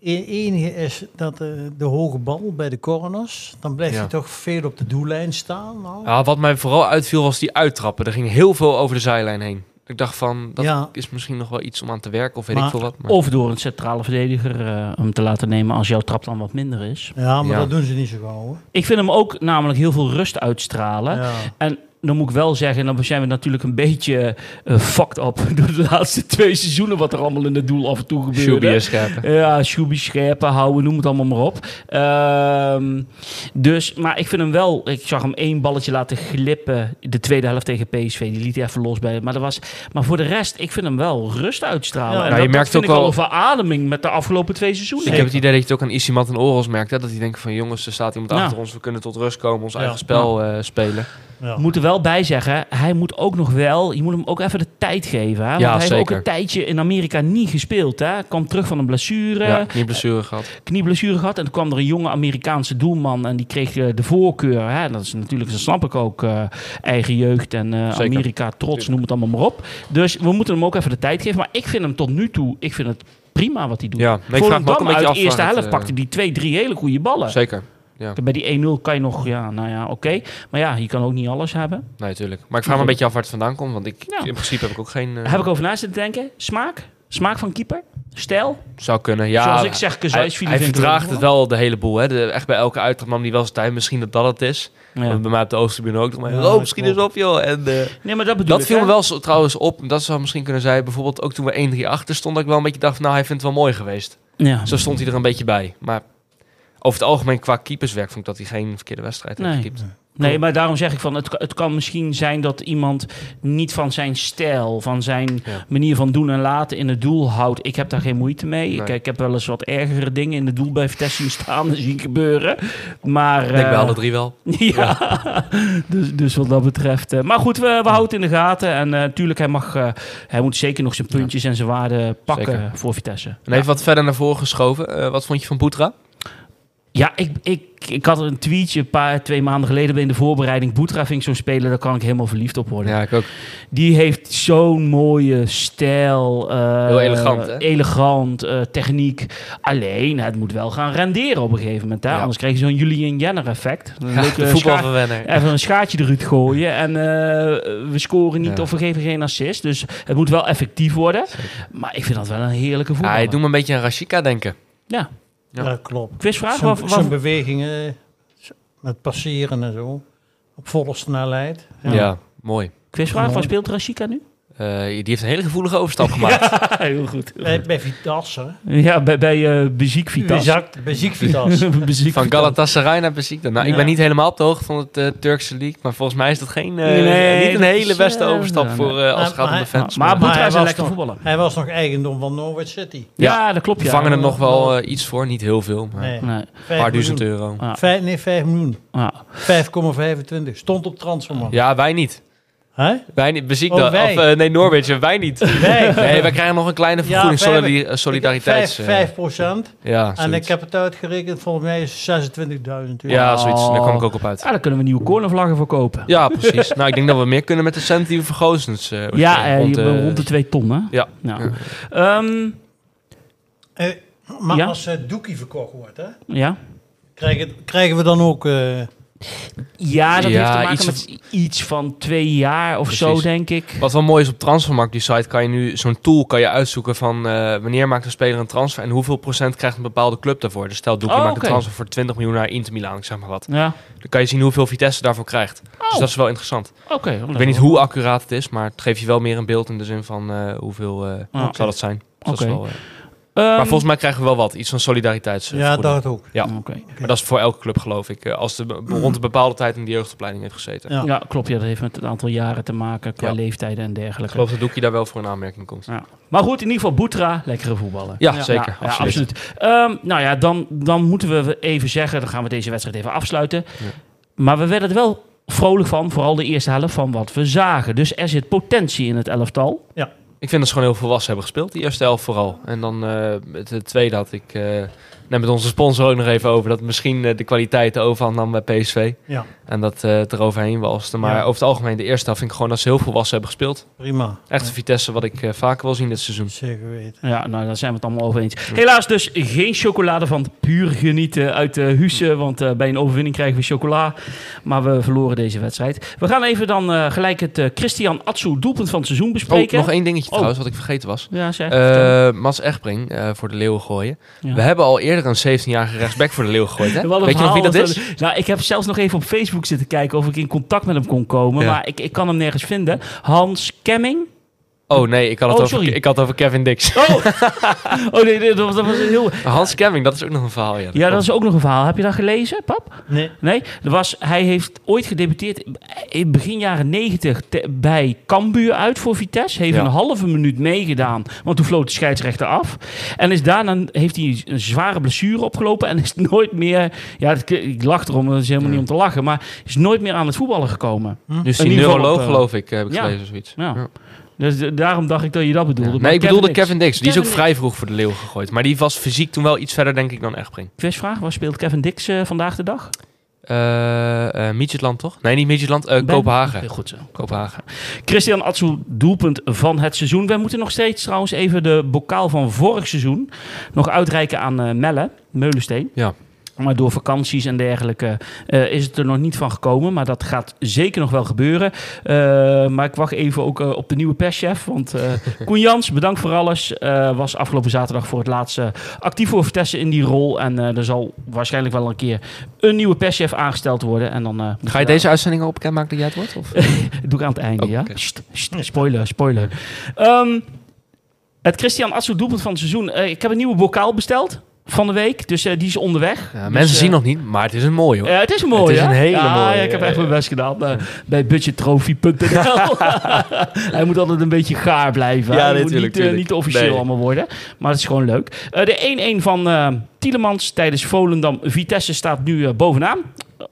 Het enige is dat eh, de hoge bal bij de corners, dan blijft Ja. hij toch veel op de doellijn staan. Nou. Ja, wat mij vooral uitviel was die uittrappen. Er ging heel veel over de zijlijn heen. Ik dacht van, dat Ja. is misschien nog wel iets om aan te werken of weet Maar- ik veel wat. Maar, Of door een centrale verdediger eh, hem te laten nemen als jouw trap dan wat minder is. Ja, maar Ja. dat doen ze niet zo gauw. hoor. Ik vind hem ook namelijk heel veel rust uitstralen. Ja. En dan moet ik wel zeggen, dan zijn we natuurlijk een beetje eh fucked up door de laatste twee seizoenen wat er allemaal in het doel af en toe gebeurde. Is scherpen. Ja, Shubi scherpen houden, noem het allemaal maar op. Ehm, dus, maar ik vind hem wel, ik zag hem één balletje laten glippen, de tweede helft tegen PSV, die liet hij even los bij. Maar, dat was, maar voor de rest, ik vind hem wel rust uitstralen. Ja, en nou, dat, je merkt dat vind ook ik wel verademing met de afgelopen twee seizoenen. Ik heb het idee dat je het ook aan Isimat en Oros merkt. Hè? Dat die denken van jongens, er staat iemand achter ons. We kunnen tot rust komen, ons Ja. eigen spel eh, spelen. Ja. We moeten wel bij zeggen, hij moet ook nog wel, je moet hem ook even de tijd geven. Hè? Want Ja, hij heeft ook een tijdje in Amerika niet gespeeld. Hè? Kwam terug van een blessure, Ja, niet blessure gehad. knieblessure gehad. En toen kwam er een jonge Amerikaanse doelman en die kreeg eh, de voorkeur. Hè? Dat is natuurlijk, dat snap ik ook, eh, eigen jeugd en eh. Amerika trots, noem het allemaal maar op. Dus we moeten hem ook even de tijd geven. Maar ik vind hem tot nu toe, ik vind het prima wat hij doet. Ja, nee, ik vraag me ook een beetje uit de eerste helft pakte die twee, drie hele goede ballen. Zeker. Ja, Bij die 1-0 kan je nog, ja, nou ja, oké. Maar ja, je kan ook niet alles hebben. nee, natuurlijk. Maar ik vraag me een beetje af waar het vandaan komt. Want ik, Ja. in principe heb ik ook geen... eh, Heb ik over na zitten denken. Smaak? Smaak van keeper? Stijl? Zou kunnen, ja. Zoals ik zeg, hij, hij verdraagt het wel de hele boel. Hè. De, echt bij elke uittrap nam hij wel zijn tijd. Misschien dat dat het is. Ja. Bij mij op de Oosttribune ook nog maar. Ja, oh, misschien is op, joh. En, eh, Nee, maar dat bedoel dat ik, viel hè? me wel zo- trouwens op. Dat zou misschien kunnen zijn. Bijvoorbeeld ook toen we 1-3 achter stonden. Dat ik wel een beetje dacht nou, hij vindt het wel mooi geweest. Ja. Zo stond hij er een beetje bij. Maar over het algemeen qua keeperswerk vond ik dat hij geen verkeerde wedstrijd heeft Nee. gekiept. Nee, maar daarom zeg ik van, het, het kan misschien zijn dat iemand niet van zijn stijl, van zijn Ja. manier van doen en laten in het doel houdt. Ik heb daar geen moeite mee. Ik, Nee. ik heb wel eens wat ergere dingen in het doel bij Vitesse staan en zien gebeuren. Maar, Ik denk bij eh, alle drie wel. Ja, dus, dus wat dat betreft. eh, maar goed, we, we houden het in de gaten. En eh, natuurlijk, hij, mag, eh, hij moet zeker nog zijn puntjes en zijn waarde pakken Zeker. voor Vitesse. En even wat verder naar voren geschoven. Eh, wat vond je van Boetra? Ja, ik, ik, ik had een tweetje een paar, twee maanden geleden bij in de voorbereiding. Boetra vind ik zo'n speler, daar kan ik helemaal verliefd op worden. Ja, ik ook. Die heeft zo'n mooie stijl. eh, Heel elegant, hè? Elegant, eh, techniek. Alleen, het moet wel gaan renderen op een gegeven moment. Hè? Ja. Anders krijg je zo'n Julian Jenner effect. Een Ja, leuke voetbalverwenner. Even een schaatje eruit gooien en eh, we scoren niet Ja. of we geven geen assist. Dus het moet wel effectief worden. Maar ik vind dat wel een heerlijke Ja, voetbal. hij doet me een beetje aan Rashika denken. Ja, Ja. Ja, klopt. quizvraag? Zijn, Wat, wat- zijn bewegingen met passeren en zo. Op volle snelheid. Ja, mooi. quizvraag, waar speelt Rashika nu? Eh, die heeft een hele gevoelige overstap gemaakt. heel goed. Bij, bij Vitesse. Ja, bij, bij uh, Beziek Vitas. Beziek Van Vitas. Galatasaray naar Besiktas. Nou, ik ben niet helemaal op de hoogte van het eh, Turkse league. Maar volgens mij is dat geen, eh, Nee, niet een hele is, beste eh, overstap nee, voor eh, als het gaat om de fans. Maar hij was lekker nog- voetballer. Hij was nog eigendom van Norwich City. Ja, dat klopt. Ja. vangen er nog wel eh, iets voor. Niet heel veel, maar Nee, Nee. een paar duizend miljoen. euro. Vijf, nee, 5 miljoen. Ja. 5,25. Stond op transfermarkt. Ja, wij niet. Hè? Wij niet. Besiktas. Oh, wij. Of eh, nee, Norwich. eh, Wij niet. Wij. Nee, wij krijgen nog een kleine vergoeding. vijf- solidari- eh, solidariteits... 5, eh, 5 procent. ja, En ik heb het uitgerekend, volgens mij is het 26.000 euro. Ja, zoiets. Daar kwam ik ook op uit. Ja, daar kunnen we nieuwe cornervlaggen voor kopen. Ja, precies. nou, ik denk dat we meer kunnen met de cent die we voor Goossens... eh, Ja, eh, rond, eh, de twee ton, hè? Ja. Ja. Ehm, Eh, maar Ja? als het doekie verkocht wordt, hè, ja. krijgen, krijgen we dan ook... ja, dat Ja, heeft te maken iets met iets van twee jaar of zo, denk ik. Wat wel mooi is op Transfermarkt, die site, kan je nu zo'n tool kan je uitzoeken van eh, wanneer maakt een speler een transfer en hoeveel procent krijgt een bepaalde club daarvoor. Dus stel Doekie Oh, maakt een transfer voor 20 miljoen naar Inter Milaan, ik zeg maar wat. Ja, Dan kan je zien hoeveel Vitesse daarvoor krijgt. Oh. Dus dat is wel interessant. oké. Ik weet niet hoe accuraat het is, maar het geeft je wel meer een beeld in de zin van eh, hoeveel Ah, zal dat zijn. Dus dat is Oké. Maar volgens mij krijgen we wel wat, iets van solidariteits. ja, dat ook. Ja. Oké. Maar dat is voor elke club geloof ik. eh, Als de rond een bepaalde tijd in de jeugdopleiding heeft gezeten. Ja. Ja, klopt. Ja, dat heeft met een aantal jaren te maken qua Ja. leeftijden en Ik dergelijke. geloof dat Doekie daar wel voor een aanmerking komt. Ja. Maar goed, in ieder geval Boetra, lekkere voetballen. Ja, Ja. zeker. Ja, ja, absoluut. absoluut. Ehm, nou ja, dan, dan moeten we even zeggen, dan gaan we deze wedstrijd even afsluiten. Ja. Maar we werden er wel vrolijk van, vooral de eerste helft, van wat we zagen. Dus er zit potentie in het elftal. Ik vind dat ze gewoon heel volwassen hebben gespeeld, die eerste elf vooral. En dan eh, het, het tweede had ik eh, net met onze sponsor ook nog even over... dat misschien eh, de kwaliteit de overhand nam bij PSV. Ja, En dat eh, het eroverheen walste. Maar Ja. over het algemeen, de eerste helft vind ik gewoon dat ze heel volwassen hebben gespeeld. prima. Echt een Vitesse wat ik eh, vaker wil zien dit seizoen. Zeker weten. Ja, nou, daar zijn we het allemaal over eens. Helaas dus geen chocolade van het puur genieten uit de Husse. Want bij een overwinning krijgen we chocola. Maar we verloren deze wedstrijd. We gaan even dan eh, gelijk het eh, Christian Atsu doelpunt van het seizoen Oh, bespreken. nog één dingetje Oh. trouwens, wat ik vergeten was. Ja, zeg. Mats Echtbring eh, voor de Leeuwen gooien. Ja. We hebben al eerder een 17-jarige rechtsback voor de Leeuwen gegooid. Hè? Weet je nog wie dat is? Nou, ik heb zelfs nog even op Facebook zitten kijken of ik in contact met hem kon komen. Ja. Maar ik, ik kan hem nergens vinden. Hans Kemming. Oh nee, ik had, het Oh, over, sorry. ik had het over Kevin Dix. Oh, oh nee, nee, dat was, dat was een heel... Hans Kemming, dat is ook nog een verhaal. Ja, Ja, dat is ook nog een verhaal. Heb je dat gelezen, pap? Nee, Nee, er was, hij heeft ooit gedebuteerd in begin jaren 90 te- bij Cambuur uit voor Vitesse. Heeft Ja. een halve minuut meegedaan, want toen floot de scheidsrechter af. En is daarna heeft hij een zware blessure opgelopen en is nooit meer... Ja, ik lach erom, dat is helemaal niet om te lachen. Maar is nooit meer aan het voetballen gekomen. Dus in die neuroloog op, eh, geloof ik, heb ik ja. gelezen zoiets. Ja. Dus de- daarom dacht ik dat je dat bedoelde. Nee, ik bedoelde Dix. Kevin Dix. Die is ook vrij vroeg voor de Leeuwen gegooid. Maar die was fysiek toen wel iets verder, denk ik, dan Echtbring. Quizvraag, waar speelt Kevin Dix eh, vandaag de dag? Eh Midgetland, toch? Nee, niet Midgetland. Ben? Kopenhagen. Heel goed zo. Kopenhagen. Christian Atsu, doelpunt van het seizoen. Wij moeten nog steeds trouwens even de bokaal van vorig seizoen nog uitreiken aan eh, Melle, Meulensteen. Ja. Maar door vakanties en dergelijke eh, is het er nog niet van gekomen. Maar dat gaat zeker nog wel gebeuren. Eh, maar ik wacht even ook eh, op de nieuwe perschef. Want Koen Jans, bedankt voor alles. Was afgelopen zaterdag voor het laatste actief voor Vitesse in die rol. En er zal waarschijnlijk wel een keer een nieuwe perschef aangesteld worden. En dan, Ga je deze uitzending al bekendmaken dat jij het wordt? Of? dat doe ik aan het einde, Oh, ja? oké. Sst, sst, spoiler, spoiler. Ehm, het Christian Atsu doelpunt van het seizoen. Ik heb een nieuwe bokaal besteld. Van de week. Dus die is onderweg. Ja, Dus, mensen eh, zien nog niet, maar het is een mooie hoor. Het is een mooie. Het is een hele ja, mooie, ja, ik heb echt eh, mijn best gedaan eh, bij budgettrophy.nl. Hij moet altijd een beetje gaar blijven. Ja, Hij moet tuurlijk, niet, eh, niet officieel Nee. allemaal worden. Maar het is gewoon leuk. Eh, de 1-1 van eh Tielemans tijdens Volendam. Vitesse staat nu eh, bovenaan.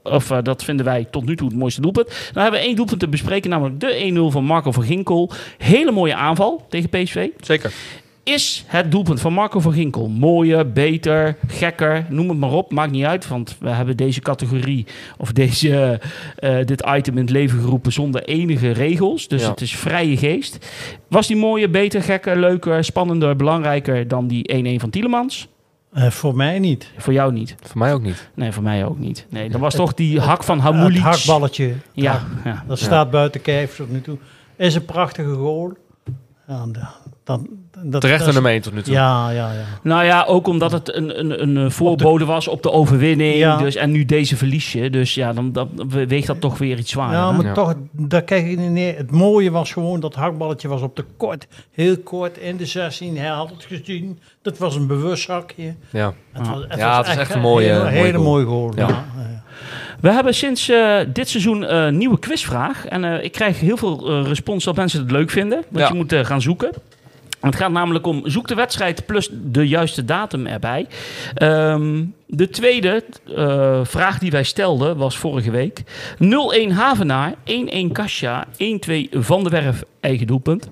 Of eh, dat vinden wij tot nu toe het mooiste doelpunt. Dan hebben we één doelpunt te bespreken, namelijk de 1-0 van Marco van Ginkel. Hele mooie aanval tegen PSV. Zeker. Is het doelpunt van Marco van Ginkel mooier, beter, gekker, noem het maar op, maakt niet uit, want we hebben deze categorie of deze, eh, dit item in het leven geroepen zonder enige regels, dus Ja. het is vrije geest. Was die mooier, beter, gekker, leuker, spannender, belangrijker dan die 1-1 van Tielemans? Eh, voor mij niet. Voor jou niet. Voor mij ook niet. Nee, voor mij ook niet. Nee, dan was toch die hak van Hamulic. Het hakballetje. Ja, ja. Dat staat buiten kijf tot nu toe. Is een prachtige goal. Ja, dan, dan, dat, Terecht dat aan de meen tot nu toe. Ja, ja, ja. Nou ja, ook omdat het een, een, een eh, voorbode was op de overwinning. Ja. Dus, en nu deze verlies je. Dus ja, dan, dan weegt dat toch weer iets zwaarder. Ja, maar Ja. toch, daar kijk ik niet neer. Het mooie was gewoon dat hakballetje was op de kort. Heel kort in de 16. Hij had het gezien. Dat was een bewust hakje. Ja. Het was, Ja, het is echt een mooie- hele, mooie hele goal. mooie goal. Ja. We hebben sinds eh, dit seizoen een nieuwe quizvraag. En eh, ik krijg heel veel eh, respons dat mensen het leuk vinden. Dat Ja. je moet eh, gaan zoeken. Het gaat namelijk om zoek de wedstrijd plus de juiste datum erbij. Ehm, de tweede eh, vraag die wij stelden was vorige week. 0-1 Havenaar, 1-1 Kasia, 1-2 Van der Werf, eigen doelpunt.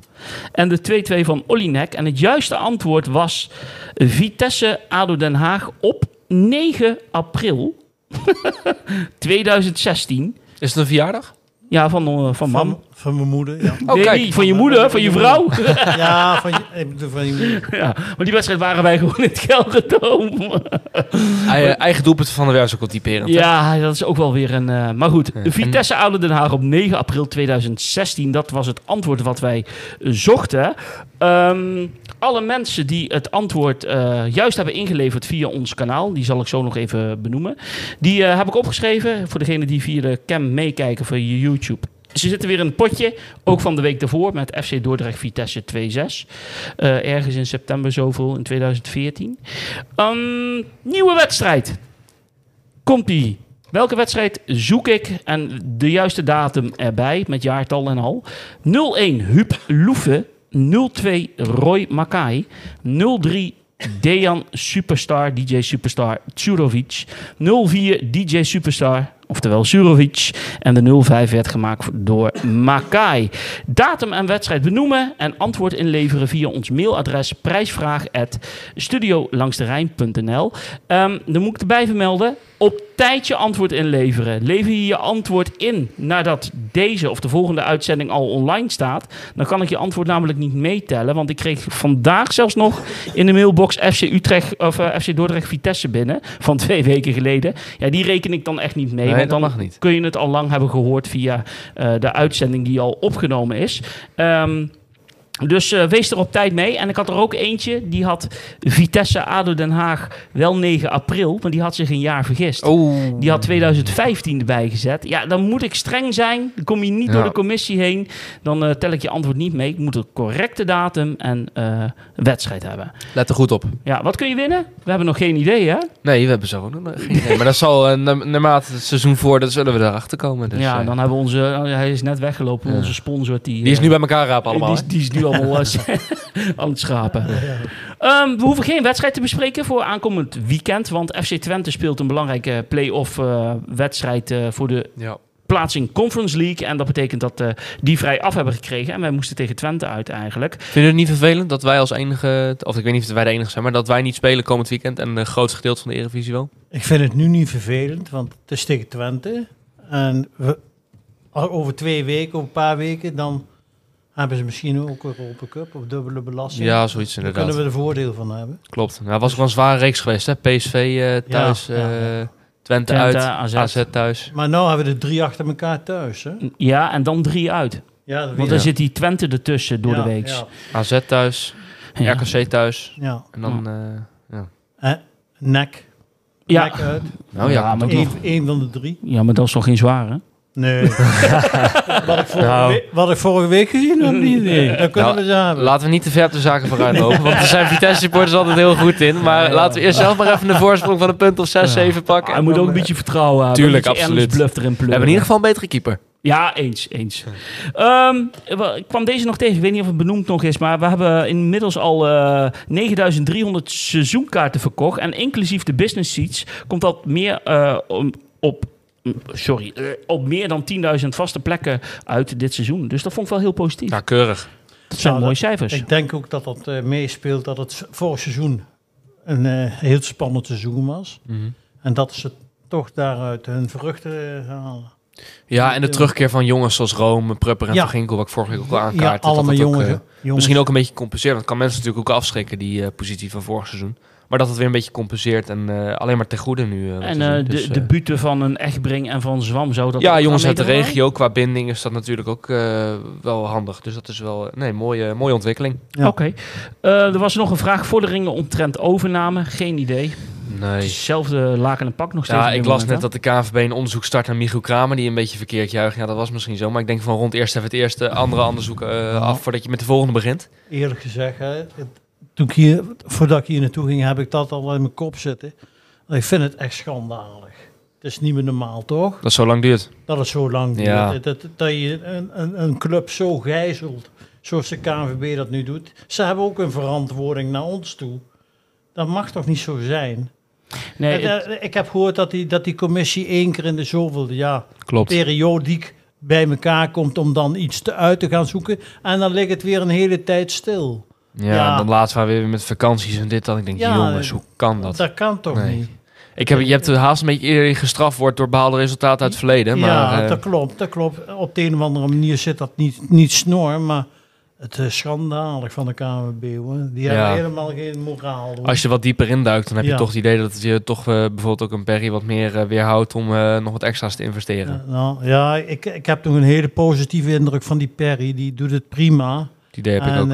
En de 2-2 van Olinek. En het juiste antwoord was Vitesse ADO Den Haag op 9 april 2016. Is het een verjaardag? Ja, van, eh, van mam. Van, van mijn moeder, ja. Oh, Nee, kijk. niet van je moeder, van je vrouw. ja, van je, van je moeder. ja, maar die wedstrijd waren wij gewoon in het Gelderdoom. Eigen, eigen doelpunt van de Werf is ook wel typerend. hè? Ja, dat is ook wel weer een... eh, maar goed, Ja. Vitesse Oude Den Haag op 9 april 2016. Dat was het antwoord wat wij zochten. Ehm, alle mensen die het antwoord eh, juist hebben ingeleverd via ons kanaal... die zal ik zo nog even benoemen. Die eh, heb ik opgeschreven voor degenen die via de cam meekijken je YouTube. Ze zitten weer in het potje, ook van de week daarvoor... met FC Dordrecht Vitesse 2-6. Eh, ergens in september zoveel, in 2014. Ehm, nieuwe wedstrijd. Komt-ie. Welke wedstrijd zoek ik en de juiste datum erbij, met jaartal en al? 01 Huub Loefe, 02 Roy Makai, 03 Dejan Superstar, DJ Superstar Tsurovic, 04 DJ Superstar, oftewel Surovic, en de 05 werd gemaakt door Makai. Datum en wedstrijd benoemen en antwoord inleveren via ons mailadres prijsvraag studiolangsderijn.nl. Ehm, dan moet ik erbij vermelden, op tijd je antwoord inleveren. Lever je je antwoord in nadat deze of de volgende uitzending al online staat, dan kan ik je antwoord namelijk niet meetellen, want ik kreeg vandaag zelfs nog in de mailbox FC Utrecht of eh, FC Dordrecht Vitesse binnen van twee weken geleden. Ja, die reken ik dan echt niet mee, Nee, want dan kun je het al lang hebben gehoord via eh, de uitzending die al opgenomen is. Ehm, dus eh, wees er op tijd mee. En ik had er ook eentje, die had Vitesse ADO Den Haag wel 9 april, maar die had zich een jaar vergist. Oh. Die had 2015 erbij gezet. Ja, dan moet ik streng zijn. Dan kom je niet Ja. door de commissie heen. Dan eh, tel ik je antwoord niet mee. Ik moet een correcte datum en eh, wedstrijd hebben. Let er goed op. Ja, wat kun je winnen? We hebben nog geen idee, hè? Nee, we hebben zo nog geen idee. Maar dat zal na- naarmate het seizoen voordat zullen we erachter komen. Dus, ja, dan hebben we onze... hij is net weggelopen. Onze sponsor. Die, die is nu bij elkaar rapen allemaal. Die, is- die is nu allemaal eh, aan het schrapen. Ehm, we hoeven geen wedstrijd te bespreken voor aankomend weekend. Want FC Twente speelt een belangrijke play-off eh, wedstrijd eh, voor de plaatsing Conference League. En dat betekent dat eh, die vrij af hebben gekregen. En wij moesten tegen Twente uit eigenlijk. Vind je het niet vervelend dat wij als enige, of ik weet niet of wij de enige zijn, maar dat wij niet spelen komend weekend en het grootste gedeelte van de Eredivisie wel? Ik vind het nu niet vervelend, want het is tegen Twente. En we, al over twee weken, over een paar weken, dan hebben ze misschien ook een Europa Cup of dubbele belasting. Ja, zoiets Daar inderdaad. kunnen we er voordeel van hebben. Klopt. Nou, was ook wel een zware reeks geweest, hè? PSV eh, thuis, Ja, ja, eh, ja. Twente, Twente, uit, AZ. AZ. thuis. Maar nu hebben we de drie achter elkaar thuis. Hè? Ja, en dan drie uit. Ja, dat Want dan zit die Twente ertussen door Ja, de week. Ja, AZ thuis, Ja. RKC thuis. ja. En dan, eh, Eh, nek. Ja. Nek uit. nou ja, Ja, maar Eén één van de drie. Ja, maar dat is toch geen zware? Nee. wat, ik vorige Nou. week, wat ik vorige week gezien heb, niet. Nee. Dan kunnen Nou, we ze hebben. Laten we niet te ver op de zaken vooruit lopen. Want er zijn Vitesse supporters altijd heel goed in. Maar laten we eerst zelf maar even de voorsprong van een punt of 6, 7 pakken. Hij moet ook een beetje vertrouwen hebben. Tuurlijk, absoluut. Bluff erin We hebben in ieder geval een betere keeper. Ja, eens, eens. Ehm, ik kwam deze nog tegen, ik weet niet of het benoemd nog is, maar we hebben inmiddels al eh 9300 seizoenkaarten verkocht. En inclusief de business seats komt dat meer eh, om- op, sorry, eh, op meer dan 10.000 vaste plekken uit dit seizoen. Dus dat vond ik wel heel positief. Nou, keurig. dat zijn Ja, mooie dat- cijfers. Ik denk ook dat dat eh, meespeelt dat het vorig seizoen een eh, heel spannend seizoen was. En dat ze toch daaruit hun vruchten halen. Ja, en de terugkeer van jongens zoals Rome, Prupper en Ja. Van Ginkel, wat ik vorige week ook al Ja, aankaartte. dat allemaal dat ook, jongens. jongens. Misschien ook een beetje compenseren. Want het kan mensen natuurlijk ook afschrikken, die eh, positie van vorig seizoen. Maar dat het weer een beetje compenseert en eh, alleen maar ten goede nu. eh, en eh, de, Dus, de eh, buten van een Echtbring en van Zwam zou dat ja, jongens uit de regio, qua binding is dat natuurlijk ook eh, wel handig. Dus dat is wel nee, mooie, mooie ontwikkeling. Ja. Oké. Eh, er was nog een vraag vorderingen omtrent overname. Geen idee. Nee. Hetzelfde laken en pak nog steeds. Ja, ik las moment, net dat de KNVB een onderzoek start naar Michiel Kramer, die een beetje verkeerd juicht. Ja, dat was misschien zo. Maar ik denk van rond eerst even het eerste andere onderzoek af voordat je met de volgende begint. Eerlijk gezegd, hè, het- toen ik hier, voordat ik hier naartoe ging, heb ik dat al in mijn kop zitten. Ik vind het echt schandalig. Het is niet meer normaal, toch? Dat zo lang duurt. Dat het zo lang duurt. Ja. Dat, dat, dat je een, een, een club zo gijzelt, zoals de KNVB dat nu doet. Ze hebben ook een verantwoording naar ons toe. Dat mag toch niet zo zijn? Nee, Eh, het- eh, ik heb gehoord dat die, dat die commissie één keer in de zoveelde jaar Klopt. periodiek bij elkaar komt om dan iets te uit te gaan zoeken. En dan ligt het weer een hele tijd stil. Ja, Ja. en dan laatst waren we weer met vakanties en dit dan. Ik denk, Ja, jongens, hoe kan dat? Dat kan toch Nee. niet? Ik heb, je hebt haast een beetje eerder gestraft wordt door behaalde resultaten uit het verleden. Maar, ja, eh, dat klopt, dat klopt. Op de een of andere manier zit dat niet, niet snor, maar het is schandalig van de KNVB. Hoor. Die Ja. hebben helemaal geen moraal. hoor. als je wat dieper induikt, dan heb je Ja. toch het idee dat je toch eh, bijvoorbeeld ook een Perry wat meer eh, weerhoudt om eh, nog wat extra's te investeren. Ja, nou, ja, ik, ik heb nog een hele positieve indruk van die Perry. Die doet het prima. Het idee heb ik ook.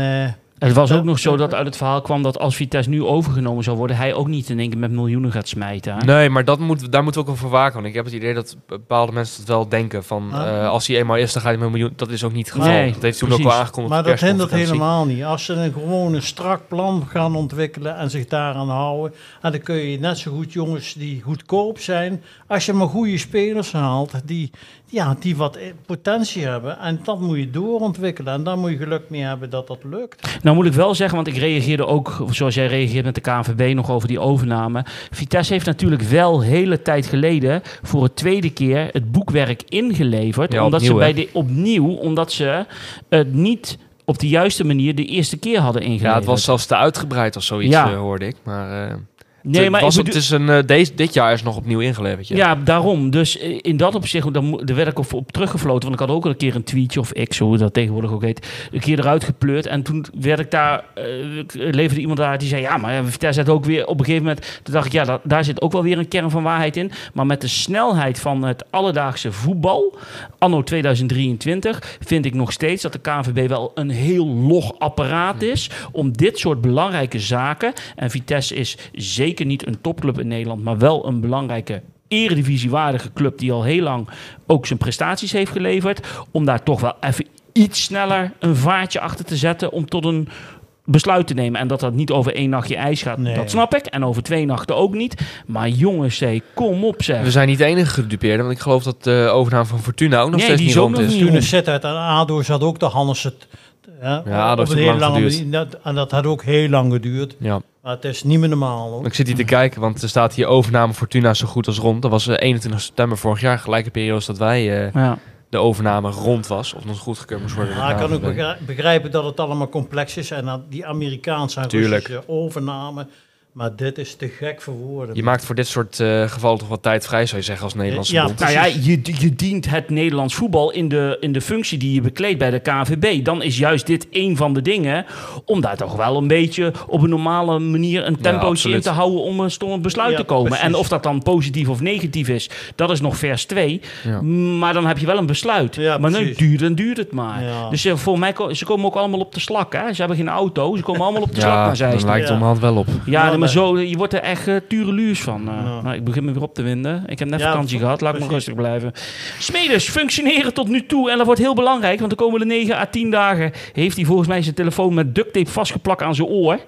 Het was Ja. ook nog zo dat uit het verhaal kwam dat als Vitesse nu overgenomen zou worden, hij ook niet in één keer met miljoenen gaat smijten. hè? Nee, maar dat moet, daar moeten we ook wel voor waken. Want ik heb het idee dat bepaalde mensen het wel denken van... Ah. eh, als hij eenmaal is, dan gaat hij met een miljoen. Dat is ook niet het geval. Nee, dat heeft toen ook wel aangekondigd maar dat hindert helemaal niet. Als ze een gewoon een strak plan gaan ontwikkelen en zich daaraan houden, en dan kun je net zo goed jongens die goedkoop zijn, als je maar goede spelers haalt die, ja, die wat potentie hebben. En dat moet je doorontwikkelen. En daar moet je geluk mee hebben dat dat lukt. Nou moet ik wel zeggen, want ik reageerde ook, zoals jij reageert met de KNVB, nog over die overname. Vitesse heeft natuurlijk wel hele tijd geleden voor het tweede keer het boekwerk ingeleverd. Ja, omdat opnieuw, ze bij de opnieuw, omdat ze het niet op de juiste manier de eerste keer hadden ingeleverd. Ja, het was zelfs te uitgebreid of zoiets, Ja. eh, hoorde ik. Maar, eh, nee, maar was, het bedoel- is een, eh, deze, dit jaar is nog opnieuw ingeleverd. Ja. Ja, daarom. Dus eh, in dat opzicht, daar, daar werd ik op, op teruggefloten. Want ik had ook al een keer een tweetje, of X, hoe dat tegenwoordig ook heet, een keer eruit gepleurd. En toen werd ik daar, eh, leverde iemand daar die zei, ja, maar Vitesse zit ook weer op een gegeven moment. Toen dacht ik, ja, dat, daar zit ook wel weer een kern van waarheid in. Maar met de snelheid van het alledaagse voetbal, anno 2023, vind ik nog steeds dat de KNVB wel een heel log apparaat is om dit soort belangrijke zaken. En Vitesse is zeker niet een topclub in Nederland, maar wel een belangrijke eredivisiewaardige club die al heel lang ook zijn prestaties heeft geleverd. Om daar toch wel even iets sneller een vaartje achter te zetten om tot een besluit te nemen. En dat dat niet over één nachtje ijs gaat, Nee. dat snap ik. En over twee nachten ook niet. Maar jongens, kom op zeg. We zijn niet de enige gedupeerden, want ik geloof dat de overname van Fortuna ook nog Nee, steeds die niet rond is. is zet uit en ADO zat ook de Hannes het. Ja, Ja, dat ook hele lang lange geduurd. Dat- En dat had ook heel lang geduurd. Ja. Maar het is niet meer normaal. Hoor. Ik zit hier te kijken, want er staat hier overname Fortuna zo goed als rond. Dat was eh, 21 september vorig jaar, gelijke periode als dat wij eh, ja. de overname rond was. Of nog goedgekeurd moest worden. Ja, ik kan ook begrijpen dat het allemaal complex is. En dat die Amerikaanse en. Russische overname. Maar dit is te gek voor woorden. Je maakt voor dit soort eh, gevallen toch wat tijd vrij, zou je zeggen, als Nederlandse Ja, bond. Nou ja, je, je dient het Nederlands voetbal in de, in de functie die je bekleedt bij de KNVB. Dan is juist dit een van de dingen om daar toch wel een beetje op een normale manier een tempootje in te houden om een tot een besluit Ja, te komen. precies. En of dat dan positief of negatief is, dat is nog vers 2. Ja. Maar dan heb je wel een besluit. Ja, maar precies. duurt en duurt het maar. Ja. Dus eh, voor mij, ko- ze komen ook allemaal op de slak. Hè? Ze hebben geen auto, ze komen allemaal op de slak Ja, Zeist. lijkt het Ja. onderhand wel op. Ja, Nou, maar zo, je wordt er echt uh, tureluurs van. Uh, Ja. nou, ik begin me weer op te winden. Ik heb net Ja, vakantie gehad, laat me precies. rustig blijven. Smeders functioneren tot nu toe en dat wordt heel belangrijk, want de komende 9 à 10 dagen heeft hij volgens mij zijn telefoon met duct tape vastgeplakt aan zijn oor.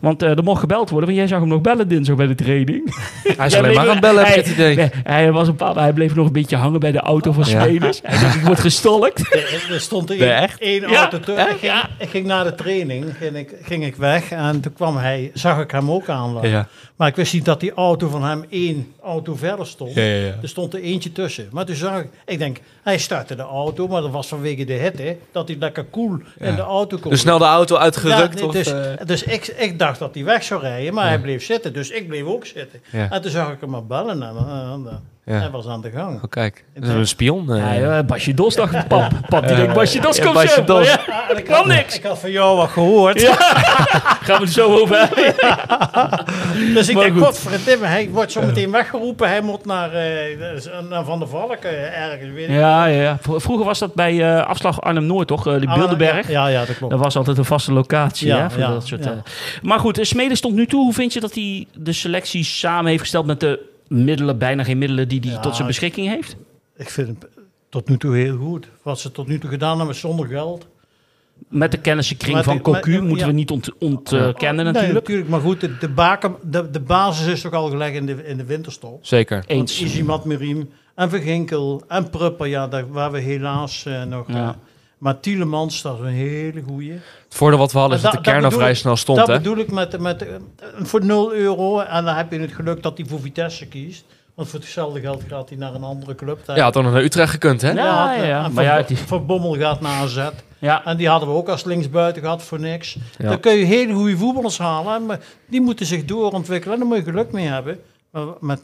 Want eh, er mocht gebeld worden, want jij zag hem nog bellen dinsdag bij de training. Hij is alleen maar aan het bellen, heb ik hij- het idee. Nee, hij, was een paar, hij bleef nog een beetje hangen bij de auto van Ja. Smeders. Hij dacht, ik word gestolkt. Er, er stond er één, echt? één Ja, auto hè? Ik, ging- Ja. ik ging naar de training, ging ik, ging ik weg en toen kwam hij, zag ik hem ook Ja. Maar ik wist niet dat die auto van hem één auto verder stond. Ja, ja, ja. Er stond er eentje tussen. Maar toen zag ik, ik denk, hij startte de auto, maar dat was vanwege de hitte, dat hij lekker koel in de auto kon. Dus snel de auto uitgerukt? nee, of, dus eh, dus ik, ik dacht dat hij weg zou rijden, maar hij bleef zitten. Dus ik bleef ook zitten. Ja. En toen zag ik hem maar bellen en eh, Ja. hij was aan de gang. Oh, kijk. Dat is een spion. eh. Ja, ja, Basje Dos dacht pap. Pap die denkt, Basje Dos komt Basje zo. Dos. Ja, kan niks. Ik had van jou wat gehoord. Gaan we het zo over hebben. Dus ik Maar denk, godverdomme, hij wordt zo meteen weggeroepen. Hij moet naar, eh, naar Van der Valk eh, ergens, weet ik Ja, ja, Vroeger was dat bij eh, afslag Arnhem-Noord, toch? Eh, de Ah, Bilderberg. Ja, ja, dat klopt. Dat was altijd een vaste locatie, Ja, hè? Voor ja, dat soort, ja. eh. Maar goed, eh, Smeden stond nu toe. Hoe vind je dat hij de selectie samen heeft gesteld met de middelen, bijna geen middelen die hij Ja, tot zijn ik- beschikking heeft? Ik vind hem tot nu toe heel goed. Wat ze tot nu toe gedaan hebben zonder geld. Met de kennissenkring Met van Cocu met- moeten ja. we niet ont- ontkennen Nee, natuurlijk. natuurlijk. Maar goed, de, de, baken, de, de basis is toch al gelegd in de, in de winterstop. Zeker. Want Eens. Isimat Merim en Verginkel en Prupper, ja, daar waar we helaas eh, nog... Ja. Maar Tielemans, dat is een hele goeie. Het voordeel wat we hadden is dat de kern al vrij snel stond. dat Hè? bedoel ik met, met, eh, voor 0 euro. En dan heb je het geluk dat hij voor Vitesse kiest. Want voor hetzelfde geld gaat hij naar een andere club. Ja, had dan naar Utrecht gekund, hè? Ja, had, ja, ja. en Maar Van, ja, die- Van Bommel gaat naar AZ. Ja, En die hadden we ook als linksbuiten gehad voor niks. Ja. Dan kun je hele goede voetballers halen. Maar die moeten zich doorontwikkelen. En daar moet je geluk mee hebben. Maar met,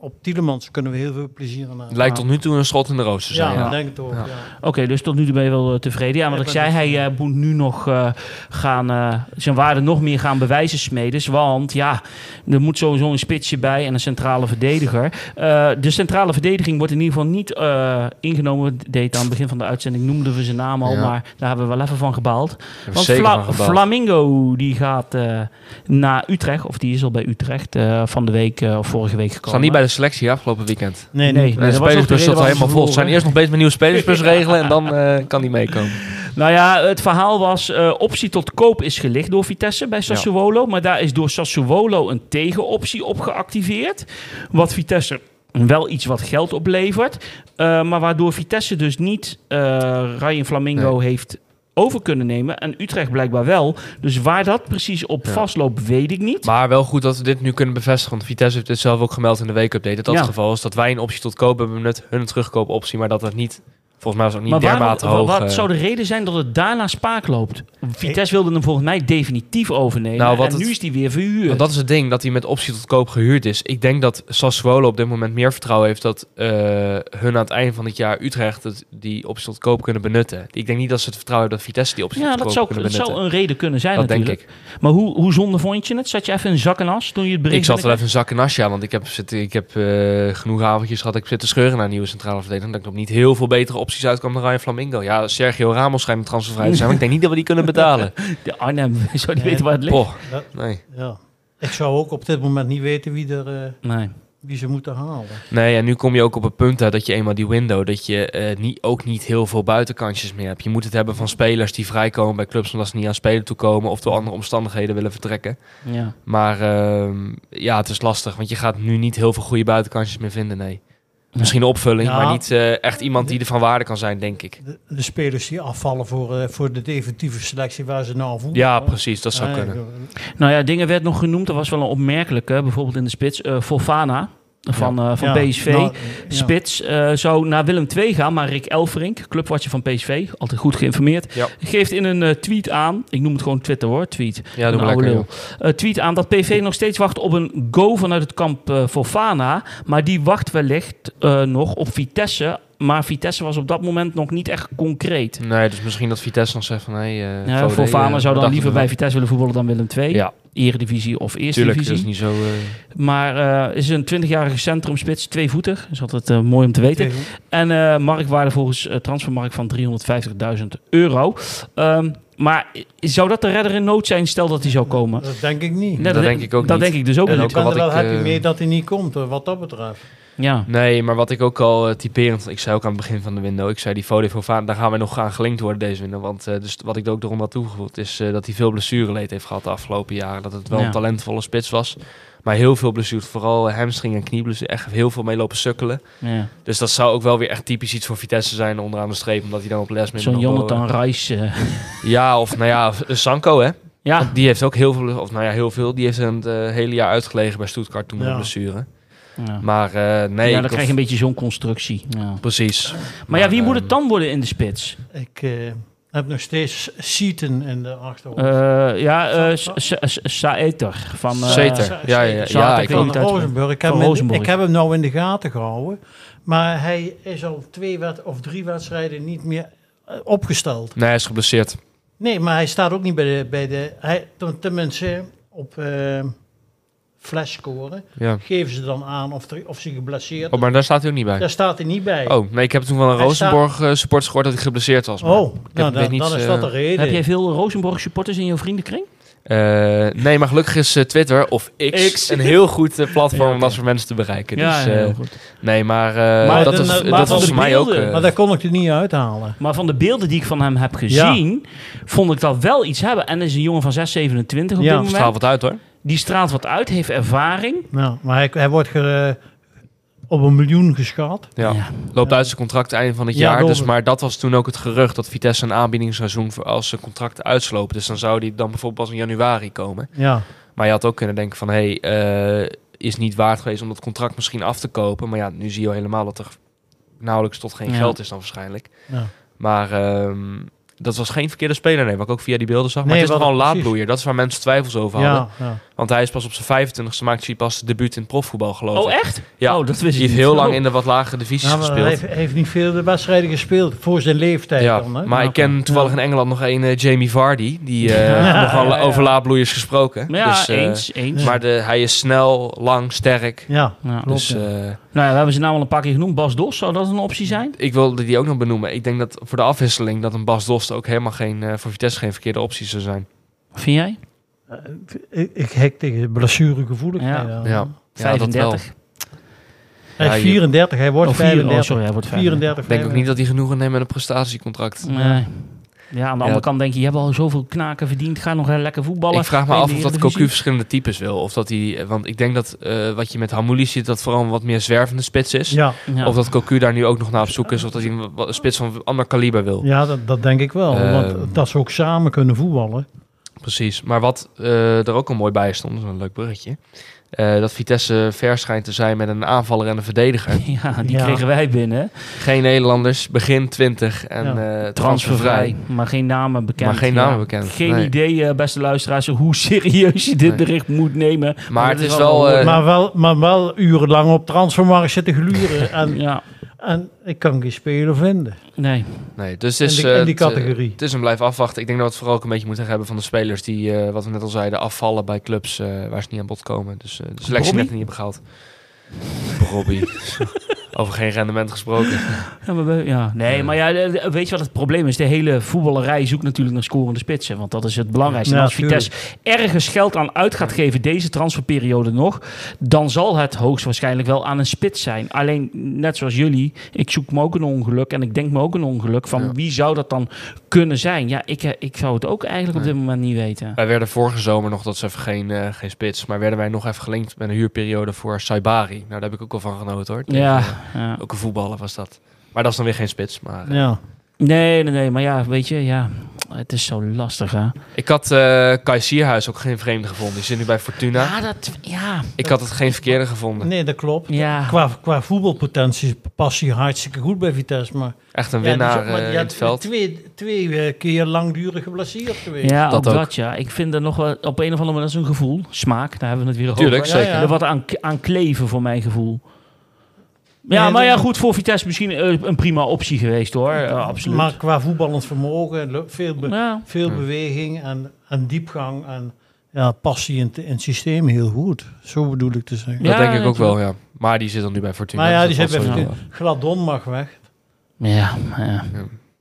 op Tielemans kunnen we heel veel plezier aan hebben. lijkt tot nu toe een schot in de roos te zijn. Ja, denk het ook. Ja. Ja. Oké, dus tot nu toe ben je wel eh, tevreden. Ja, wat Ja, ik zei, hij eh, moet nu nog eh, gaan, eh, zijn waarde nog meer gaan bewijzen, Smedes. Want ja, er moet sowieso een spitsje bij en een centrale verdediger. Eh, de centrale verdediging wordt in ieder geval niet eh, ingenomen. Deed aan het begin van de uitzending, noemden we zijn naam al, Ja. maar daar hebben we wel even van gebaald. Want zeker Fla- van gebouwd. Flamingo die gaat eh, naar Utrecht, of die is al bij Utrecht eh, van de week of vorige week gekomen. staan niet bij de selectie afgelopen weekend. Nee, Nee, nee. De spelersbus zat helemaal vol. Ze zijn eerst nog bezig met nieuwe spelersbus regelen en dan eh, kan die meekomen. Nou ja, het verhaal was eh, optie tot koop is gelicht door Vitesse bij Sassuolo. Maar daar is door Sassuolo een tegenoptie op geactiveerd. Wat Vitesse wel iets wat geld oplevert. Eh, maar waardoor Vitesse dus niet Ryan Flamingo heeft over kunnen nemen. En Utrecht blijkbaar wel. Dus waar dat precies op Ja. vastloopt, weet ik niet. Maar wel goed dat we dit nu kunnen bevestigen. Want Vitesse heeft dit zelf ook gemeld in de weekupdate. Dat dat Ja. het geval is dat wij een optie tot koop hebben benut. Hun terugkoopoptie. Maar dat het niet, volgens mij was het ook niet maar dermate hoog. wat eh. zou de reden zijn dat het daarna spaak loopt? Vitesse wilde hem volgens mij definitief overnemen. Nou, wat en het- nu is hij weer verhuurd. Want dat is het ding, dat hij met optie tot koop gehuurd is. Ik denk dat Sassuolo op dit moment meer vertrouwen heeft dat eh, hun aan het einde van het jaar Utrecht het, die optie tot koop kunnen benutten. Ik denk niet dat ze het vertrouwen hebben dat Vitesse die optie Ja, tot dat koop zou, kunnen dat benutten. zou een reden kunnen zijn dat natuurlijk. denk ik. Maar hoe, hoe zonde vond je het? Zat je even in zak en as toen je het bericht Ik zat wel even een zak en asja, want ik heb, zitten, ik heb eh, genoeg avondjes gehad. Ik heb zitten scheuren naar een nieuwe centrale verdediger. Dat ik nog niet heel veel betere opties uitkwam dan Ryan Flamingo. Ja, Sergio Ramos schijnt transfervrij te zijn, maar ik denk niet dat we die kunnen betalen. De Arnhem zou niet Nee. weten waar het ligt. Nee. Ja. Ik zou ook op dit moment niet weten wie, er, eh, Nee. wie ze moeten halen. Nee, en nu kom je ook op het punt hè, dat je eenmaal die window, dat je eh, niet, ook niet heel veel buitenkantjes meer hebt. Je moet het hebben van spelers die vrijkomen bij clubs omdat ze niet aan spelen toekomen of door andere omstandigheden willen vertrekken. Ja. Maar ehm, ja, het is lastig, want je gaat nu niet heel veel goede buitenkantjes meer vinden, nee. Misschien een opvulling, Ja. maar niet eh, echt iemand die er van waarde kan zijn, denk ik. De, de spelers die afvallen voor, eh, voor de definitieve selectie waar ze nou voelen. Ja, precies, dat zou Eh, kunnen. Nou ja, dingen werd nog genoemd. Dat was wel een opmerkelijke. Bijvoorbeeld in de spits. eh Fofana van, eh, van ja, PSV. nou, ja. Spits eh, zou naar Willem II gaan, maar Rick Elferink, clubwatcher van PSV, altijd goed geïnformeerd, Ja. geeft in een eh, tweet aan, ik noem het gewoon Twitter hoor, tweet, Ja, doe oude lekker. lul. Eh, tweet aan dat PV nog steeds wacht op een go vanuit het kamp eh Fofana, maar die wacht wellicht eh, nog op Vitesse, maar Vitesse was op dat moment nog niet echt concreet. Nee, dus misschien dat Vitesse dan zegt van... Hey, eh, Ja, Fode, Fofana eh, zou dan liever bij? Vitesse willen voetballen dan Willem II. Ja, Eredivisie of Eerste tuurlijk. Dat Divisie. is niet zo... eh, Maar eh, is een 20-jarige centrumspits, tweevoetig. Dat is altijd mooi om te weten. En eh marktwaarde volgens transfermarkt van 350.000 euro. Ehm, Maar zou dat de redder in nood zijn, stel dat hij zou komen? Dat denk ik niet. Nee, Dat denk ik ook Dat niet. denk ik dus ook En niet. ik ben wat er wel ik, happy mee dat hij niet komt, hoor, wat dat betreft. Ja. Nee, maar wat ik ook al eh, typerend... Ik zei ook aan het begin van de window... Ik zei die Fode Fofana, daar gaan wij nog aan gelinkt worden deze window. Want eh, dus wat ik er ook erom had toegevoegd... is eh, dat hij veel blessureleed heeft gehad de afgelopen jaren. Dat het wel Ja. een talentvolle spits was. Maar heel veel blessures. Vooral hamstring en knieblessures. Echt heel veel mee lopen sukkelen. ja. Dus dat zou ook wel weer echt typisch iets voor Vitesse zijn onderaan de streep. Omdat hij dan op les met Zo'n Jonathan Reis. eh, Ja, of nou ja, Sanko hè. ja, Want die heeft ook heel veel... Of nou ja, heel veel. Die heeft een eh, hele jaar uitgelegen bij Stuttgart toen met Ja. een blessure. Ja. Maar eh, nee... ja, ik dan krijg je een beetje zo'n constructie. Ja. Precies. Maar ja, wie moet het dan worden in de spits? Ik eh, heb nog steeds Seaton in de achterhoofd. Eh, ja, eh, Saeter van... eh, Zeter. Ja, ja, ja. Ik van Rosenburg. Ik heb, van hem, ik heb hem nou in de gaten gehouden. Maar hij is al twee wed of drie wedstrijden niet meer eh, opgesteld. Nee, hij is geblesseerd. Nee, maar hij staat ook niet bij de... Bij de hij, ten- tenminste, op eh flash scoren Ja. geven ze dan aan of, er, of ze geblesseerd Oh, maar daar staat hij ook niet bij. Daar staat hij niet bij. Oh, nee, ik heb toen van een Hij Rosenborg eh, supporters gehoord dat hij geblesseerd was. maar Oh, ik nou, weet dan, niet, dan is eh, dat de reden. Heb jij veel Rosenborg supporters in jouw vriendenkring? eh, nee, maar gelukkig is eh, Twitter of X, X. een heel goed eh, platform Ja, om dat soort mensen te bereiken. Ja, dus, ja, eh, heel goed. nee, maar, eh, Maar dat, de- is, maar dat van was voor mij ook... beelden- eh, maar daar kon ik er niet uithalen. Maar van de beelden die ik van hem heb gezien, vond ik dat wel iets hebben. En is een jongen van 6, 27 op Ja. dit moment. straalt wat uit hoor. Die straalt wat uit, heeft ervaring. Nou, maar hij, hij wordt ge- op een miljoen geschat. Ja. Ja. Loopt uit zijn contract einde van het Ja, jaar. Dus, maar dat was toen ook het gerucht dat Vitesse een aanbiedingsseizoen voor als zijn contract uitslopen. Dus dan zou die dan bijvoorbeeld pas in januari komen. Ja, Maar je had ook kunnen denken van, hé, hey, eh, is niet waard geweest om dat contract misschien af te kopen. Maar ja, nu zie je al helemaal dat er nauwelijks tot geen Ja. geld is dan waarschijnlijk. ja. Maar ehm, dat was geen verkeerde speler, nee, wat ik ook via die beelden zag. Maar Nee, het is wel een laadbloeier. Dat is waar mensen twijfels over hadden. Want hij is pas op zijn 25ste maakt hij pas de debuut in het profvoetbal, geloof ik. Oh, echt? Ja. Oh, dat wist Die ik heeft heel lang Oh. in de wat lagere divisies Ja, maar hij gespeeld. heeft, heeft niet veel de wedstrijden gespeeld voor zijn leeftijd Ja, dan. Hè? maar ik ken toevallig in Engeland nog een eh, Jamie Vardy, die eh Ja. nogal Ja, ja. over laadbloeiers gesproken. Ja, Dus, eh, eens, eens. Maar de, hij is snel, lang, sterk. Ja, Ja. klopt. Dus eh, Nou ja, we hebben ze naam al een paar keer genoemd. Bas Dos, zou dat een optie zijn? ik wilde die ook nog benoemen. Ik denk dat voor de afwisseling dat een Bas Dost ook helemaal geen, eh, voor Vitesse geen verkeerde optie zou zijn. Vind jij? Ik, ik hek tegen blessuregevoeligheid. Ja. Ja. Ja, dat 35. Hij Ja, is je- 34, hij wordt Oh, vier- oh, 35. sorry, hij wordt 34, Ik denk ook niet dat hij genoegen neemt met een prestatiecontract. Nee. Ja, aan de andere kant denk je, je hebt al zoveel knaken verdiend. Ga nog heel lekker voetballen. Ik vraag me af of dat. Cocu verschillende types wil. Of dat hij, want ik denk dat eh, wat je met Hamouli ziet, dat vooral een wat meer zwervende spits is. Ja, Ja. Of dat Cocu daar nu ook nog naar op zoek is. Of dat hij een spits van ander kaliber wil. ja dat, dat denk ik wel. Ehm. want dat ze ook samen kunnen voetballen. Precies. Maar wat eh, er ook al mooi bij stond, dat is een leuk bruggetje. eh, dat Vitesse ver schijnt te zijn met een aanvaller en een verdediger. Ja, die Ja. kregen wij binnen. Geen Nederlanders, begin 20 en Ja. eh, Transfervrij. transfervrij. Maar geen namen bekend. Maar geen namen bekend, Geen nee. idee, beste luisteraars, hoe serieus je dit Nee. bericht moet nemen. Maar het is wel, eh, maar, wel, maar wel urenlang op transfermarkt zitten gluren. en, ja, en ik kan geen speler vinden nee. Nee, dus het is, in, die, eh, in die het, eh, categorie. Het is een blijf afwachten. Ik denk dat we het vooral ook een beetje moeten hebben van de spelers die, eh, wat we net al zeiden, afvallen bij clubs eh, waar ze niet aan bod komen. Dus eh, de selectie Robbie? net niet hebben gehaald. Robbie. Over geen rendement gesproken. Ja, maar we- ja. Nee, maar ja, weet je wat het probleem is? De hele voetballerij zoekt natuurlijk naar scorende spitsen. Want dat is het belangrijkste. En als Vitesse ergens geld aan uit gaat geven, deze transferperiode nog, dan zal het hoogstwaarschijnlijk wel aan een spits zijn. Alleen, net zoals jullie, ik zoek me ook een ongeluk. En ik denk me ook een ongeluk van Ja. wie zou dat dan kunnen zijn? Ja, ik, eh, ik zou het ook eigenlijk op dit moment niet weten. Wij werden vorige zomer nog, dat is even geen, eh, geen spits, maar werden wij nog even gelinkt met een huurperiode voor Saibari. Nou, daar heb ik ook wel van genoten hoor. Ja, eh, ja. ook een voetballer was dat. Maar dat is dan weer geen spits. Maar, Ja. Nee, nee, nee. Maar ja, weet je, ja, het is zo lastig, hè? Ik had eh Kai Sierhuis ook geen vreemde gevonden. Die zit nu bij Fortuna. Ja, dat, ja, ik had het geen verkeerde gevonden. Nee, dat klopt. ja. Qua, qua voetbalpotentie past hij hartstikke goed bij Vitesse. Maar, Echt een ja, winnaar ook- maar eh, in het veld. Twee, twee eh, keer langdurig geblesseerd geweest. Ja, Dat ook ook. dat ja. Ik vind er nog wel op een of andere manier dat is een gevoel. Smaak, daar hebben we het weer Tuurlijk, over. zeker. Ja, ja. Er wat aan, aan kleven voor mijn gevoel. Ja, maar ja, dat- goed, voor Vitesse misschien eh, een prima optie geweest hoor. Absoluut. Maar qua voetballend vermogen, veel, be- ja, veel beweging en, en diepgang en ja, passie in, het- in het systeem heel goed. Zo bedoel ik te zeggen. Dat Ja, denk ik ook wel, ja. Maar die zit dan nu bij Fortuna. maar ja, dus die dat zit bij Fortuna. Gladon mag weg. ja, ja.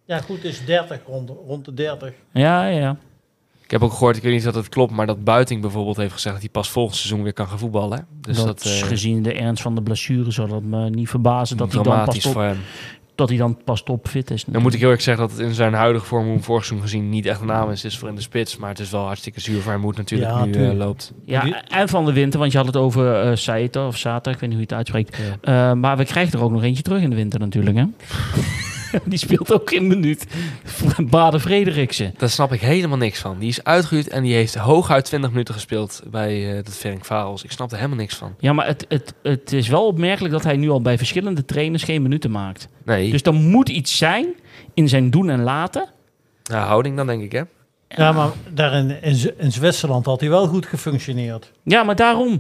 Ja, goed, het is 30, rond, rond de 30. Ja, ja, ja. Ik heb ook gehoord, ik weet niet of dat klopt, maar dat Buiting bijvoorbeeld heeft gezegd dat hij pas volgend seizoen weer kan gaan voetballen. hè. Dus dat, dat, eh, gezien de ernst van de blessure zou dat me niet verbazen dat hij, dan pas top, voor hem. dat hij dan pas topfit is. Dan moet ik heel erg zeggen dat het in zijn huidige vorm, hoe hem vorig seizoen gezien, niet echt een naam is, is voor in de spits. Maar het is wel hartstikke zuur voor hem hoe het natuurlijk Ja, nu eh, loopt. Ja, en van de winter, want je had het over eh Saito of Sata, ik weet niet hoe je het uitspreekt. Ja. Eh, maar we krijgen er ook nog eentje terug in de winter natuurlijk, hè? Die speelt ook in minuut. Baden Frederiksen. Daar snap ik helemaal niks van. Die is uitgehuurd en die heeft hooguit 20 minuten gespeeld bij uh, de Ferenc Varels. Ik snap er helemaal niks van. Ja, maar het, het, het is wel opmerkelijk dat hij nu al bij verschillende trainers geen minuten maakt. Nee, Dus er moet iets zijn in zijn doen en laten. ja, houding dan denk ik hè. Ja, maar daar in, in Zwitserland had hij wel goed gefunctioneerd. Ja, maar daarom.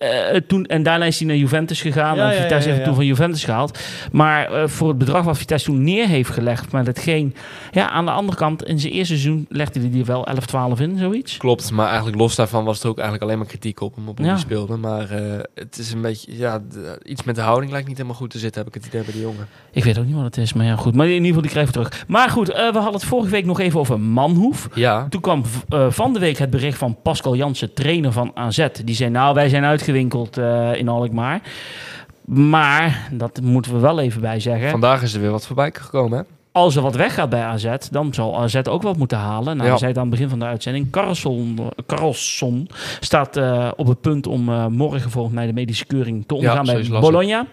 Eh, toen, en daarna is hij naar Juventus gegaan. Ja, en ja, ja, Vitesse heeft ja, hem toen ja. van Juventus gehaald. Maar eh, voor het bedrag wat Vitesse toen neer heeft gelegd. Maar hetgeen. Ja, aan de andere kant, in zijn eerste seizoen legde hij er wel 11, 12 in, zoiets. Klopt, maar eigenlijk los daarvan was er ook eigenlijk alleen maar kritiek op hem op hoe Ja. hij speelde. Maar eh, het is een beetje, ja, iets met de houding lijkt niet helemaal goed te zitten, heb ik het idee bij die jongen. Ik weet ook niet wat het is, maar ja, goed. Maar in ieder geval, die krijgen we terug. Maar goed, eh, we hadden het vorige week nog even over Manhoef. Ja, Toen kwam eh, van de week het bericht van Pascal Jansen, trainer van AZ. Die zei, nou, wij zijn uitgewinkeld eh, in Alkmaar. Maar, dat moeten we wel even bij zeggen. vandaag is er weer wat voorbij gekomen hè. Als er wat weggaat bij AZ, dan zal AZ ook wat moeten halen. Nou, Ja. zeiden aan het begin van de uitzending. Carlson, Carlson staat eh, op het punt om eh, morgen volgens mij de medische keuring te ondergaan bij las ik. Bologna.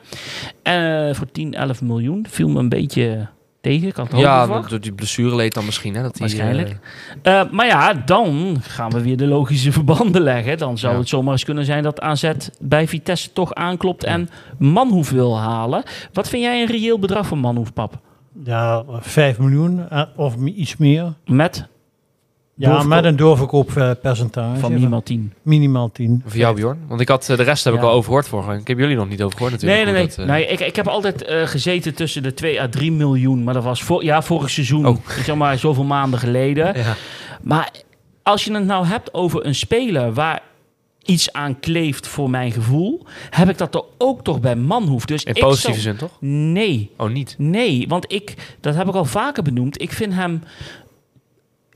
En voor 10, 11 miljoen viel me een beetje tegen. Had het Ja, verwacht. door die blessure leed dan misschien hè. Dat hij, Waarschijnlijk. eh, Eh, maar ja, dan gaan we weer de logische verbanden leggen. Dan zou Ja. het zomaar eens kunnen zijn dat AZ bij Vitesse toch aanklopt en Manhoef wil halen. Wat vind jij een reëel bedrag voor Manhoef, pap? Ja, 5 miljoen eh, of iets meer. Met Ja, Doorverkoop. met een doorverkooppercentage van minimaal 10. minimaal 10. voor jou Bjorn. Want ik had eh, de rest heb ik al overgehoord vorige week. Ik heb jullie nog niet overgehoord Nee, natuurlijk. nee, nee. dat, eh, nee ik, ik heb altijd eh, gezeten tussen de 2 à 3 miljoen. Maar dat was voor, ja, vorig seizoen. Oh. Ik zeg maar zoveel maanden geleden. Ja. Maar als je het nou hebt over een speler waar iets aan kleeft voor mijn gevoel, heb ik dat er ook toch bij Manhoef. Dus In ik positieve zou- zin toch? Nee, Oh, niet. nee, want ik, dat heb ik al vaker benoemd. Ik vind hem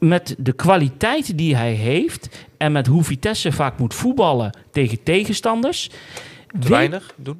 met de kwaliteit die hij heeft en met hoe Vitesse vaak moet voetballen tegen tegenstanders. Te weinig doen.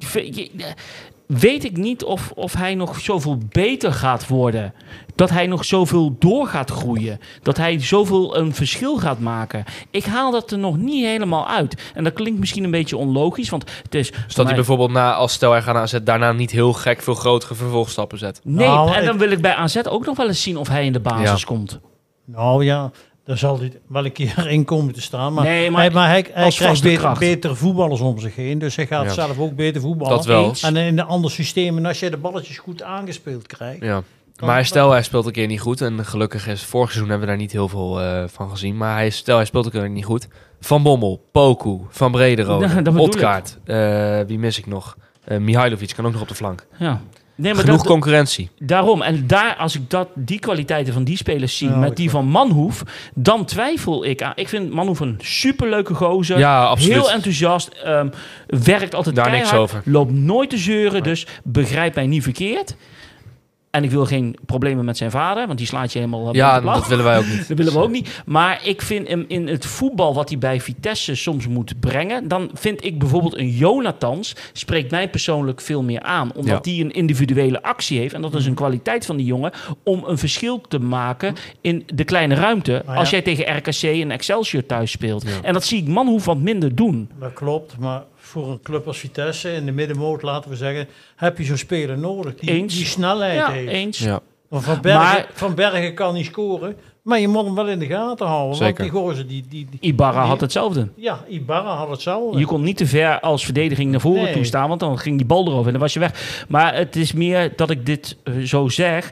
Weet ik niet of, of hij nog zoveel beter gaat worden. Dat hij nog zoveel door gaat groeien. Dat hij zoveel een verschil gaat maken. Ik haal dat er nog niet helemaal uit. En dat klinkt misschien een beetje onlogisch. Want het is. Dus dat hij bijvoorbeeld na, als stel hij gaat naar AZ, daarna niet heel gek veel grotere vervolgstappen zet. Nee, Nou, en dan ik- wil ik bij AZ ook nog wel eens zien of hij in de basis Ja. komt. Nou ja, daar zal hij wel een keer in komen te staan. Maar, Nee, maar hij, maar hij, krijgt beter, voetballers om zich heen. Dus hij gaat Ja. zelf ook beter voetballen. Dat wel. En in een ander systeem, en als je de balletjes goed aangespeeld krijgt. Ja. Maar stel hij speelt een keer niet goed. En gelukkig is vorig seizoen hebben we daar niet heel veel eh, van gezien. Maar hij, stel hij speelt een keer niet goed. Van Bommel, Poku, Van Brederode, Ja. Otkaart. eh, wie mis ik nog? Eh Mihailovic kan ook nog op de flank. Ja. Nee, maar Genoeg dat- concurrentie. Daarom, en daar, als ik dat, die kwaliteiten van die spelers zie Ja, met die van Manhoef, dan twijfel ik aan. Ik vind Manhoef een superleuke gozer. Ja, absoluut. Heel enthousiast. ehm, werkt altijd Daar niks keihard, over. Loopt nooit te zeuren, dus begrijp mij niet verkeerd. En ik wil geen problemen met zijn vader, want die slaat je helemaal Ja, dat willen wij ook niet. Dat willen we ook niet. Maar ik vind hem in het voetbal wat hij bij Vitesse soms moet brengen. Dan vind ik bijvoorbeeld een Jonathans spreekt mij persoonlijk veel meer aan. Omdat Ja. hij een individuele actie heeft. En dat is een kwaliteit van die jongen. Om een verschil te maken in de kleine ruimte. Ja. Als jij tegen RKC en Excelsior thuis speelt. Ja. En dat zie ik Manhoef wat minder doen. Dat klopt, maar voor een club als Vitesse in de middenmoot, laten we zeggen, heb je zo'n speler nodig die, Eens. die snelheid Ja, heeft. eens. Ja. Want Van Bergen, Maar- van Bergen kan niet scoren, maar je moet hem wel in de gaten houden. Zeker. Want die gozer, die, die, die- Ibarra die- had hetzelfde. Ja, Ibarra had hetzelfde. Je kon niet te ver als verdediging naar voren Nee. toe staan, want dan ging die bal erover en dan was je weg. Maar het is meer dat ik dit eh, zo zeg.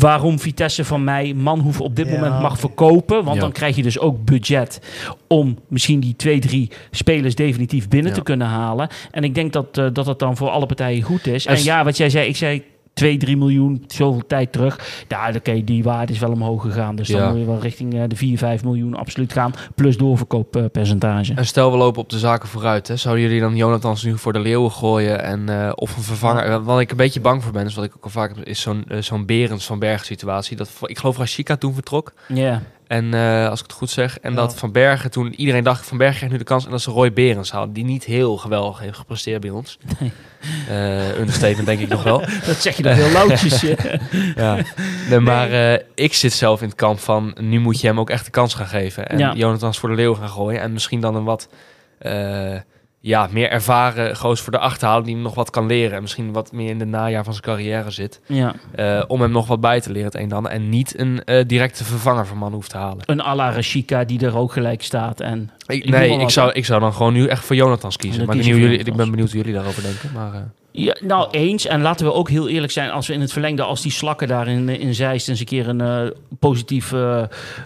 Waarom Vitesse van mij Manhoef op dit Ja. moment mag verkopen. Want Ja. dan krijg je dus ook budget om misschien die twee, drie spelers definitief binnen Ja. te kunnen halen. En ik denk dat, eh, dat het dan voor alle partijen goed is. En ja, wat jij zei, ik zei 2, 3 miljoen, zoveel tijd terug. Ja, oké, die waarde is wel omhoog gegaan. Dus dan Ja. moet je wel richting eh, de 4, 5 miljoen absoluut gaan. Plus doorverkooppercentage. En stel we lopen op de zaken vooruit. Hè. Zouden jullie dan Jonathans nu voor de leeuwen gooien en, eh, of een vervanger? Wat ik een beetje bang voor ben, is wat ik ook al vaak heb, is zo'n eh, zo'n Berends van Bergen situatie. Dat, ik geloof Rashika toen vertrok. Ja. En eh, als ik het goed zeg. En Ja. dat Van Bergen toen iedereen dacht Van Bergen krijgt nu de kans. En dat ze Roy Berends haalden. Die niet heel geweldig heeft gepresteerd bij ons. Nee. Understatement denk ik nog wel. Dat zeg je dan heel lauwtjes. eh. Ja. Nee, maar eh, ik zit zelf in het kamp van nu moet je hem ook echt de kans gaan geven. En Ja. Jonathans voor de leeuw gaan gooien. En misschien dan een wat ja, meer ervaren goos voor de achterhalen die hem nog wat kan leren. En misschien wat meer in de najaar van zijn carrière zit. ja. Eh, om hem nog wat bij te leren het een en ander. En niet een eh, directe vervanger van man hoeft te halen. Een à la Rashika die er ook gelijk staat. En Ik, nee, ik zou, ik zou dan gewoon nu echt voor Jonathans kiezen. Maar ik, jullie, ben benieuwd hoe jullie daarover denken. Maar, eh, Ja, nou, eens. En laten we ook heel eerlijk zijn, als we in het verlengde, als die slakken daar in, in Zeist eens een keer een eh, positief eh,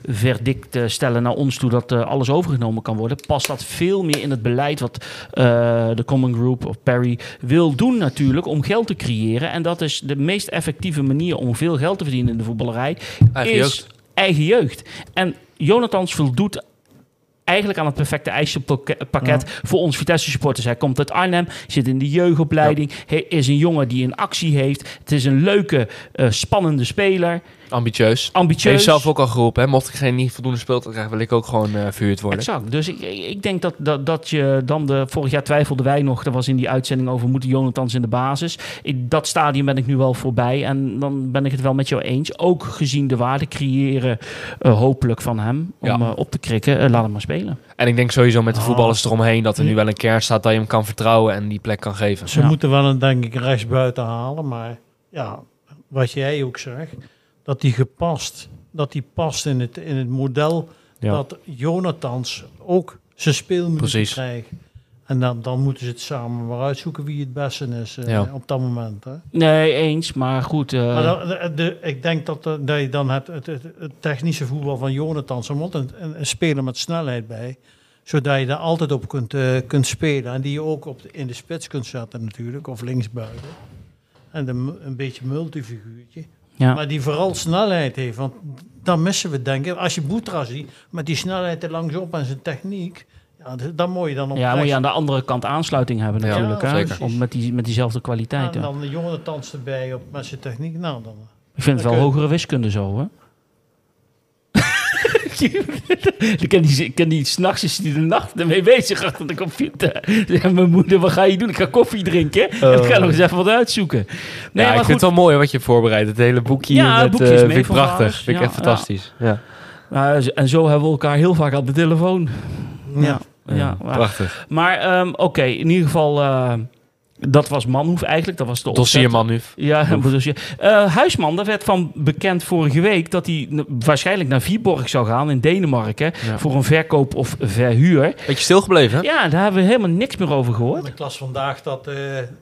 verdict eh, stellen naar ons toe, dat alles overgenomen kan worden, past dat veel meer in het beleid wat de Common Group of Perry wil doen natuurlijk, om geld te creëren. En dat is de meest effectieve manier om veel geld te verdienen in de voetballerij, eigen is jeugd. eigen jeugd. En Jonathans voldoet eigenlijk aan het perfecte eisenpakket voor ons Vitesse supporters. Hij komt uit Arnhem, zit in de jeugdopleiding. Hij is een jongen die een actie heeft. Het is een leuke, eh, spannende speler. Ambitieus. Ambitieus. Heeft zelf ook al geroepen. Hè? Mocht ik geen niet voldoende speeltijd krijgen, wil ik ook gewoon eh verhuurd worden. Exact. Dus ik, ik denk dat, dat, dat je dan de. Vorig jaar twijfelden wij nog. Er was in die uitzending over moeten Jonathans in de basis. Ik, dat stadium ben ik nu wel voorbij. En dan ben ik het wel met jou eens. Ook gezien de waarde creëren, eh, hopelijk van hem. Om Ja. eh, op te krikken. Laat hem maar spelen. En ik denk sowieso met de Ah. voetballers eromheen dat er nu wel een kern staat dat je hem kan vertrouwen en die plek kan geven. Ze Ja. moeten wel een, denk ik, rechts buiten halen. Maar ja, wat jij ook zegt, dat die gepast, dat die past in het, in het model Ja. dat Jonathans ook zijn Precies. krijgt. En dan, dan moeten ze het samen maar uitzoeken wie het beste is eh, Ja. op dat moment. Hè. Nee, eens. Maar goed. eh, Maar dan- de, de- ik denk dat, eh, dat je dan het, het, het, het technische voetbal van Jonathans, er moet een, een, een speler met snelheid bij, zodat je daar altijd op kunt, eh, kunt spelen. En die je ook op de, in de spits kunt zetten natuurlijk, of linksbuiten. En de, een beetje multifiguurtje. Ja. Maar die vooral snelheid heeft, want dan missen we denk ik. Als je Boetra ziet, met die snelheid er langsop en zijn techniek, ja, dan moet je dan op Ja, moet je aan de andere kant aansluiting hebben Ja, natuurlijk. hè? Om met, die, met diezelfde kwaliteit. en dan de Jonathans erbij op, met zijn techniek. Nou, dan... Ik vind het wel hogere wiskunde zo, hè? Ik ken die, ik ken die s'nachts is die de nacht ermee bezig achter de computer. Ja, mijn moeder, wat ga je doen? Ik ga koffie drinken en ik ga nog eens even wat uitzoeken. Nee, ja, ik maar vind goed. het wel mooi wat je hebt voorbereid. Het hele boekje Ja, met, eh, mee vind ik prachtig. Vind ik Ja, echt fantastisch. Ja. Nou, en zo hebben we elkaar heel vaak aan de telefoon. Ja, ja, maar- prachtig. Maar ehm, oké, in ieder geval, eh, dat was Manhoef eigenlijk. Dat was de. Dossierman nu. Ja, een dossier. Eh, Huisman, daar werd van bekend vorige week dat hij waarschijnlijk naar Viborg zou gaan in Denemarken Ja. voor een verkoop of verhuur. Beetje stilgebleven, hè? Ja, daar hebben we helemaal niks meer over gehoord. Ik las vandaag dat, eh,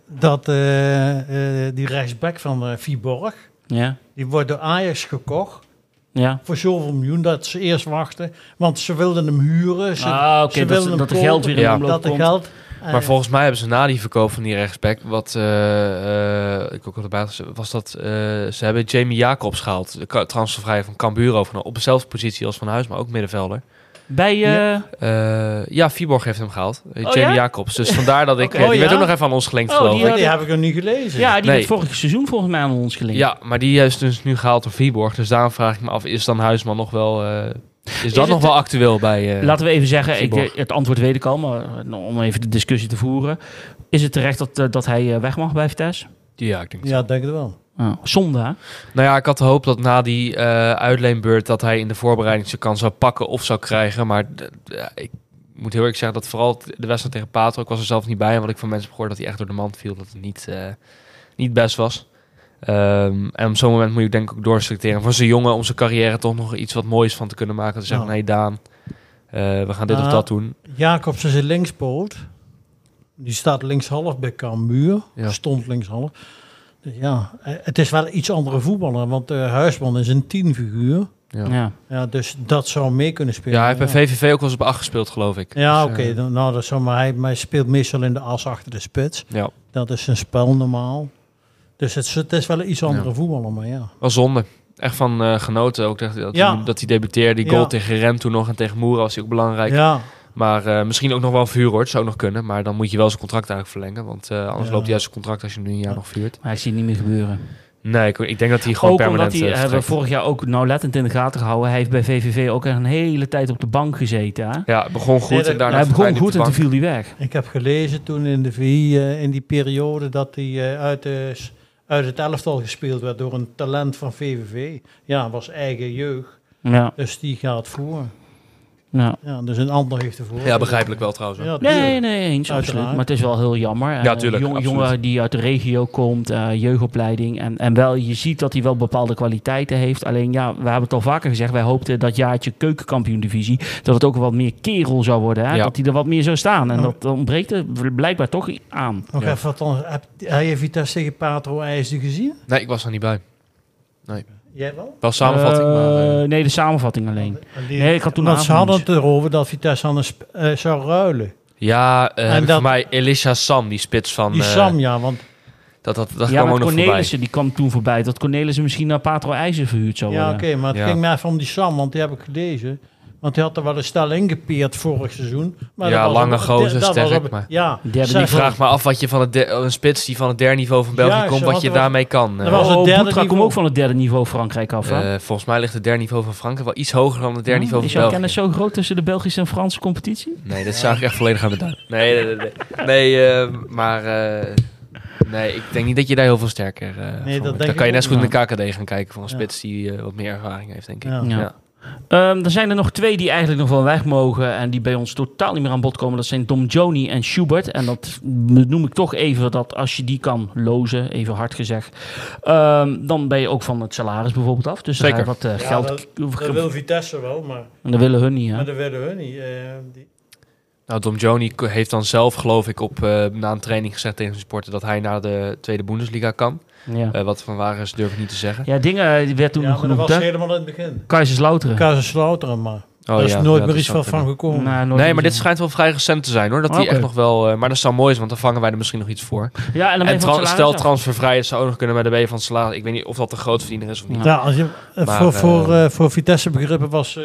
dat eh, eh, die rechtsback van Viborg, Ja, die wordt door Ajax gekocht ja. voor zoveel miljoen dat ze eerst wachten. Want ze wilden hem huren. Ze, Ah, oké, ze dat, wilden hem dat de geld weer in Ja. omloop dat de geld... eh, Maar volgens mij hebben ze na die verkoop van die rechtsback, wat eh, eh, ik ook al erbij was dat eh, ze hebben Jamie Jacobs gehaald, de transfervrij van Cambuur over, op dezelfde positie als Van Huis, maar ook middenvelder. Bij, eh, Ja. Eh, ja, Viborg heeft hem gehaald, eh, Oh, Jamie ja? Jacobs. Dus vandaar dat ik, Oké. eh, die Oh, werd ook nog even aan ons gelinkt Oh, die die, heb ik nog niet gelezen. ja, die Nee. werd vorig seizoen volgens mij aan ons gelinkt. Ja, maar die is dus nu gehaald door Viborg, dus daarom vraag ik me af, is dan Huisman nog wel, is dat nog wel actueel bij... eh, Laten we even zeggen, ik, het antwoord weet ik al, maar eh, om even de discussie te voeren. Is het terecht dat, eh, dat hij eh, weg mag bij Vitesse? ja, ik denk het Ja, denk het wel. Oh, zonde, hè? Nou ja, ik had de hoop dat na die eh, uitleenbeurt dat hij in de voorbereiding zijn kans zou pakken of zou krijgen. Maar ja, ik moet heel erg zeggen dat vooral de wedstrijd tegen Patro, ik was er zelf niet bij. En wat ik van mensen heb gehoord dat hij echt door de mand viel, dat het niet, eh, niet best was. Ehm, en op zo'n moment moet je denk ik ook doorselecteren. Voor zo'n jongen om zijn carrière toch nog iets wat moois van te kunnen maken. Te zeggen, Ja. nee Daan, eh, we gaan dit of Ah. dat doen. Jacobs is een linkspoot. Die staat linkshalf bij Cambuur. Ja. Stond linkshalf. Dus ja, eh, het is wel iets andere voetballer. Want eh Huisman is een tienfiguur. Ja, Ja. ja. Ja, dus dat zou mee kunnen spelen. hij heeft bij VVV ook wel eens op 8 gespeeld, geloof ik. Ja, Dus, oké. eh, dan- nou, dat zou maar hij, maar hij speelt meestal in de as achter de spits. ja. Dat is zijn spel normaal. Dus het is, het is wel een iets andere voetballer, maar ja. Wel zonde. Echt van eh, genoten ook. Dat, dat, Ja. hij, dat hij debuteerde. Die goal Ja. tegen Rem toen nog en tegen Moera was hij ook belangrijk. Ja, Maar eh, misschien ook nog wel een vuur hoor. Het zou ook nog kunnen. Maar dan moet je wel zijn contract eigenlijk verlengen. Want eh, anders Ja. loopt hij uit zijn contract als je hem nu een jaar nog vuurt. Maar ik zie het niet meer gebeuren. Nee, ik, ik denk dat hij gewoon Ook omdat permanent hij, eh, hebben we vorig jaar ook nauwlettend in de gaten gehouden. Hij heeft bij VVV ook echt een hele tijd op de bank gezeten. Hè? Ja, begon goed Nee, dat- en daarna hij begon goed en toen viel hij weg. ik heb gelezen toen in de VI, in die periode, dat hij eh, uit, de, uit het elftal gespeeld werd door een talent van VVV. Ja, was eigen jeugd. Ja, Dus die gaat voor. Ja. Ja, dus een ander heeft ervoor. Ja, begrijpelijk wel trouwens. Ja, Nee, nee, eens, Uiteraard. absoluut. Maar het is wel heel jammer. Ja, Eh, tuurlijk, jong- absoluut. jongen die uit de regio komt, eh, jeugdopleiding. En, en wel, je ziet dat hij wel bepaalde kwaliteiten heeft. Alleen ja, we hebben het al vaker gezegd. Wij hoopten dat jaartje keukenkampioen-divisie, dat het ook wat meer kerel zou worden. Hè? Ja. Dat hij er wat meer zou staan. En Ja. dat ontbreekt er blijkbaar toch aan. Nog Ja. even wat dan. Heb, heb je Vitesse tegen Patro IJsden gezien? Nee, ik was er niet bij. Jij wel? Wel samenvatting, Eh, maar... eh, nee, de samenvatting alleen. Nee, ik had toen Want ze hadden het erover dat Vitesse aan een sp- eh, zou ruilen. ja, eh, En dat- voor mij Elisha Sam, die spits van... Die eh, Sam, ja, want Dat, dat, dat Ja, kwam ook nog voorbij. Cornelissen, die kwam toen voorbij. Dat Cornelissen misschien naar Patro IJzer verhuurd zou ja, worden. oké, maar het Ja. ging mij even om die Sam, want die heb ik gelezen. Want die had er wel een stel ingepeerd vorig seizoen. Maar Ja, dat was lange gozer, dat was sterk, op- maar- Ja, Die vraag me af wat je van het de- een spits die van het derde niveau van België Ja, komt, wat je daarmee kan. Dat Eh, was het oh, derde Boetra komt niveau. ook van het derde niveau Frankrijk af. hè? eh, volgens mij ligt het derde niveau van Frankrijk wel iets hoger dan het derde niveau is van jouw België. kennis zo groot tussen de Belgische en Franse competitie? Nee, dit zag ik echt volledig aan de duim. Nee, nee, nee. Nee, nee eh, maar eh, nee, ik denk niet dat je daar heel veel sterker eh van dat denk Dan kan je net zo goed in niet. de KKD gaan kijken voor een Ja. spits die eh, wat meer ervaring heeft, denk ik. Ja. Ehm er zijn er nog twee die eigenlijk nog wel weg mogen en die bij ons totaal niet meer aan bod komen. Dat zijn Dom Joni en Schubert. En dat noem ik toch even dat als je die kan lozen, even hard gezegd, ehm, dan ben je ook van het salaris bijvoorbeeld af. Dus Zeker. wat eh, Ja, geld... dat- Dat wil Vitesse wel, maar, En dat willen hun niet, hè? maar dat willen hun niet. eh, die, Nou, Dom Joni heeft dan zelf, geloof ik, op, eh, na een training gezegd tegen zijn sporten dat hij naar de Tweede Bundesliga kan. Ja, Eh, wat van waar is, durf ik niet te zeggen. ja dingen die werd toen ja, maar dat genoemd, was hè? helemaal in het begin. Kaiserslauteren. Kaiserslauteren, maar Oh, daar is ja, nooit ja, meer dat iets van, gekomen. Nee, maar gezien. dit schijnt wel vrij recent te zijn hoor. Dat hij Oké. echt nog wel. eh, maar dat zou mooi zijn, want dan vangen wij er misschien nog iets voor. Ja, en dan ben En tra- stel transfervrij, zou ook nog kunnen met de B van salaris. Ik weet niet of dat de grootverdiener is of niet. Ja. Als je, eh, Maar, voor, eh, voor, eh, voor Vitesse begrippen was eh,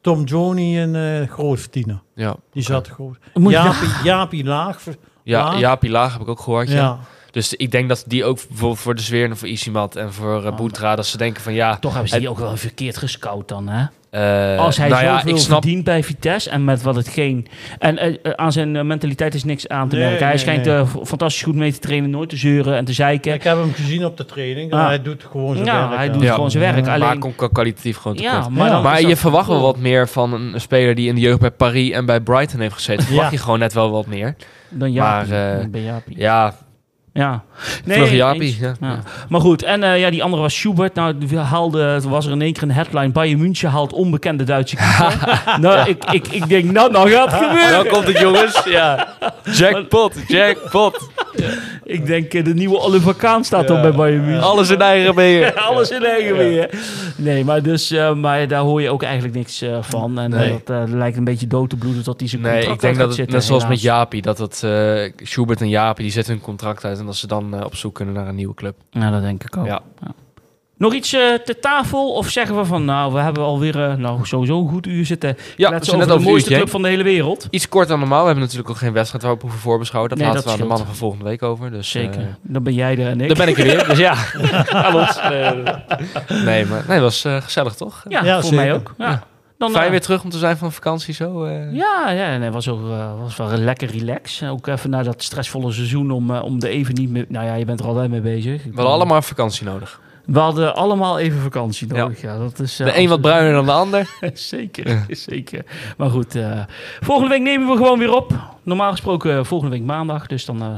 Tom Joni een eh grootverdiener. Ja, Die zat groot. Jaapie, Jaapie Laag. ja, Laag. ja Pilaag heb ik ook gehoord. Ja. Ja. Dus ik denk dat die ook voor, voor de sfeer en voor Isimat en voor uh. Boetra, dat ze denken van ja. Toch hebben ze Het- die ook wel verkeerd gescout dan, hè? eh, Als hij nou ja, zoveel ik snap. verdient bij Vitesse en met wat het geen... En eh, aan zijn mentaliteit is niks aan te Nee, merken. Hij nee, schijnt nee. fantastisch goed mee te trainen, nooit te zeuren en te zeiken. Ik heb hem gezien op de training. en Ah. Hij doet gewoon zijn Ja, werk. hij ja. doet Ja. gewoon zijn werk. Ja. Maar Alleen, komt qua kwalitatief gewoon tekort. ja, maar, Ja. Maar je verwacht wel wat meer van een speler die in de jeugd bij Paris en bij Brighton heeft gezeten. Verwacht Ja. je gewoon net wel wat meer. Dan Jaapie. Maar, Dan ben Jaapie. Ja, Ja. vlugge Jaapie. eens. Ja. Ja. Maar goed, en eh, ja, die andere was Schubert. Nou, die haalde, er was er in één keer een headline. Bayern München haalt onbekende Duitse nou, ik, ik, ik denk, nou, nou gaat het gebeuren. Nou komt het jongens. Ja. Jackpot, jackpot. Ik denk, eh, de nieuwe Oliver Kahn staat op bij Bayern München. Alles in eigen beheer. Alles in eigen weer. Nee, maar, dus, eh, maar daar hoor je ook eigenlijk niks van. En Nee. dat lijkt een beetje dood te bloeden tot hij zijn Nee, contract ik denk dat het zitten, net zoals met. Jaapie, dat het Schubert en Jaapie, die zetten hun contract uit en dat ze dan eh, op zoek kunnen naar een nieuwe club. Ja, dat denk ik ook. Ja. Nog iets eh ter tafel? Of zeggen we van, nou, we hebben alweer uh, nou, sowieso een goed uur zitten Ja, we zijn net over de mooiste uurtje. club van de hele wereld? Iets kort dan normaal. We hebben natuurlijk ook geen wedstrijd waarop we hoeven voorbeschouwen. Dat Nee, laten dat we aan de mannen van volgende week over. Dus, Zeker. eh, Dan ben jij er en ik. daar ben ik er weer. Dus ja, ons. nee, maar nee, dat was eh, gezellig toch? Ja, Ja, voor zeker. mij ook. Ja. Ja. Dan, Fijn eh, weer terug om te zijn van vakantie zo. eh. Ja, ja nee, was, ook, eh, was wel lekker relax. Ook even na dat stressvolle seizoen om, om er even niet meer... Nou ja, je bent er altijd mee bezig. We hadden allemaal vakantie nodig. We hadden allemaal even vakantie nodig. Ja. dat is, eh, De een wat bruiner dan de ander. zeker, zeker. Maar goed, eh, volgende week nemen we gewoon weer op. Normaal gesproken volgende week maandag. Dus dan eh,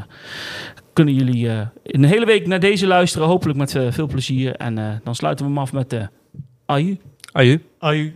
kunnen jullie eh, een hele week naar deze luisteren. Hopelijk met veel plezier. En eh, dan sluiten we hem af met de aju. Aju. Aju.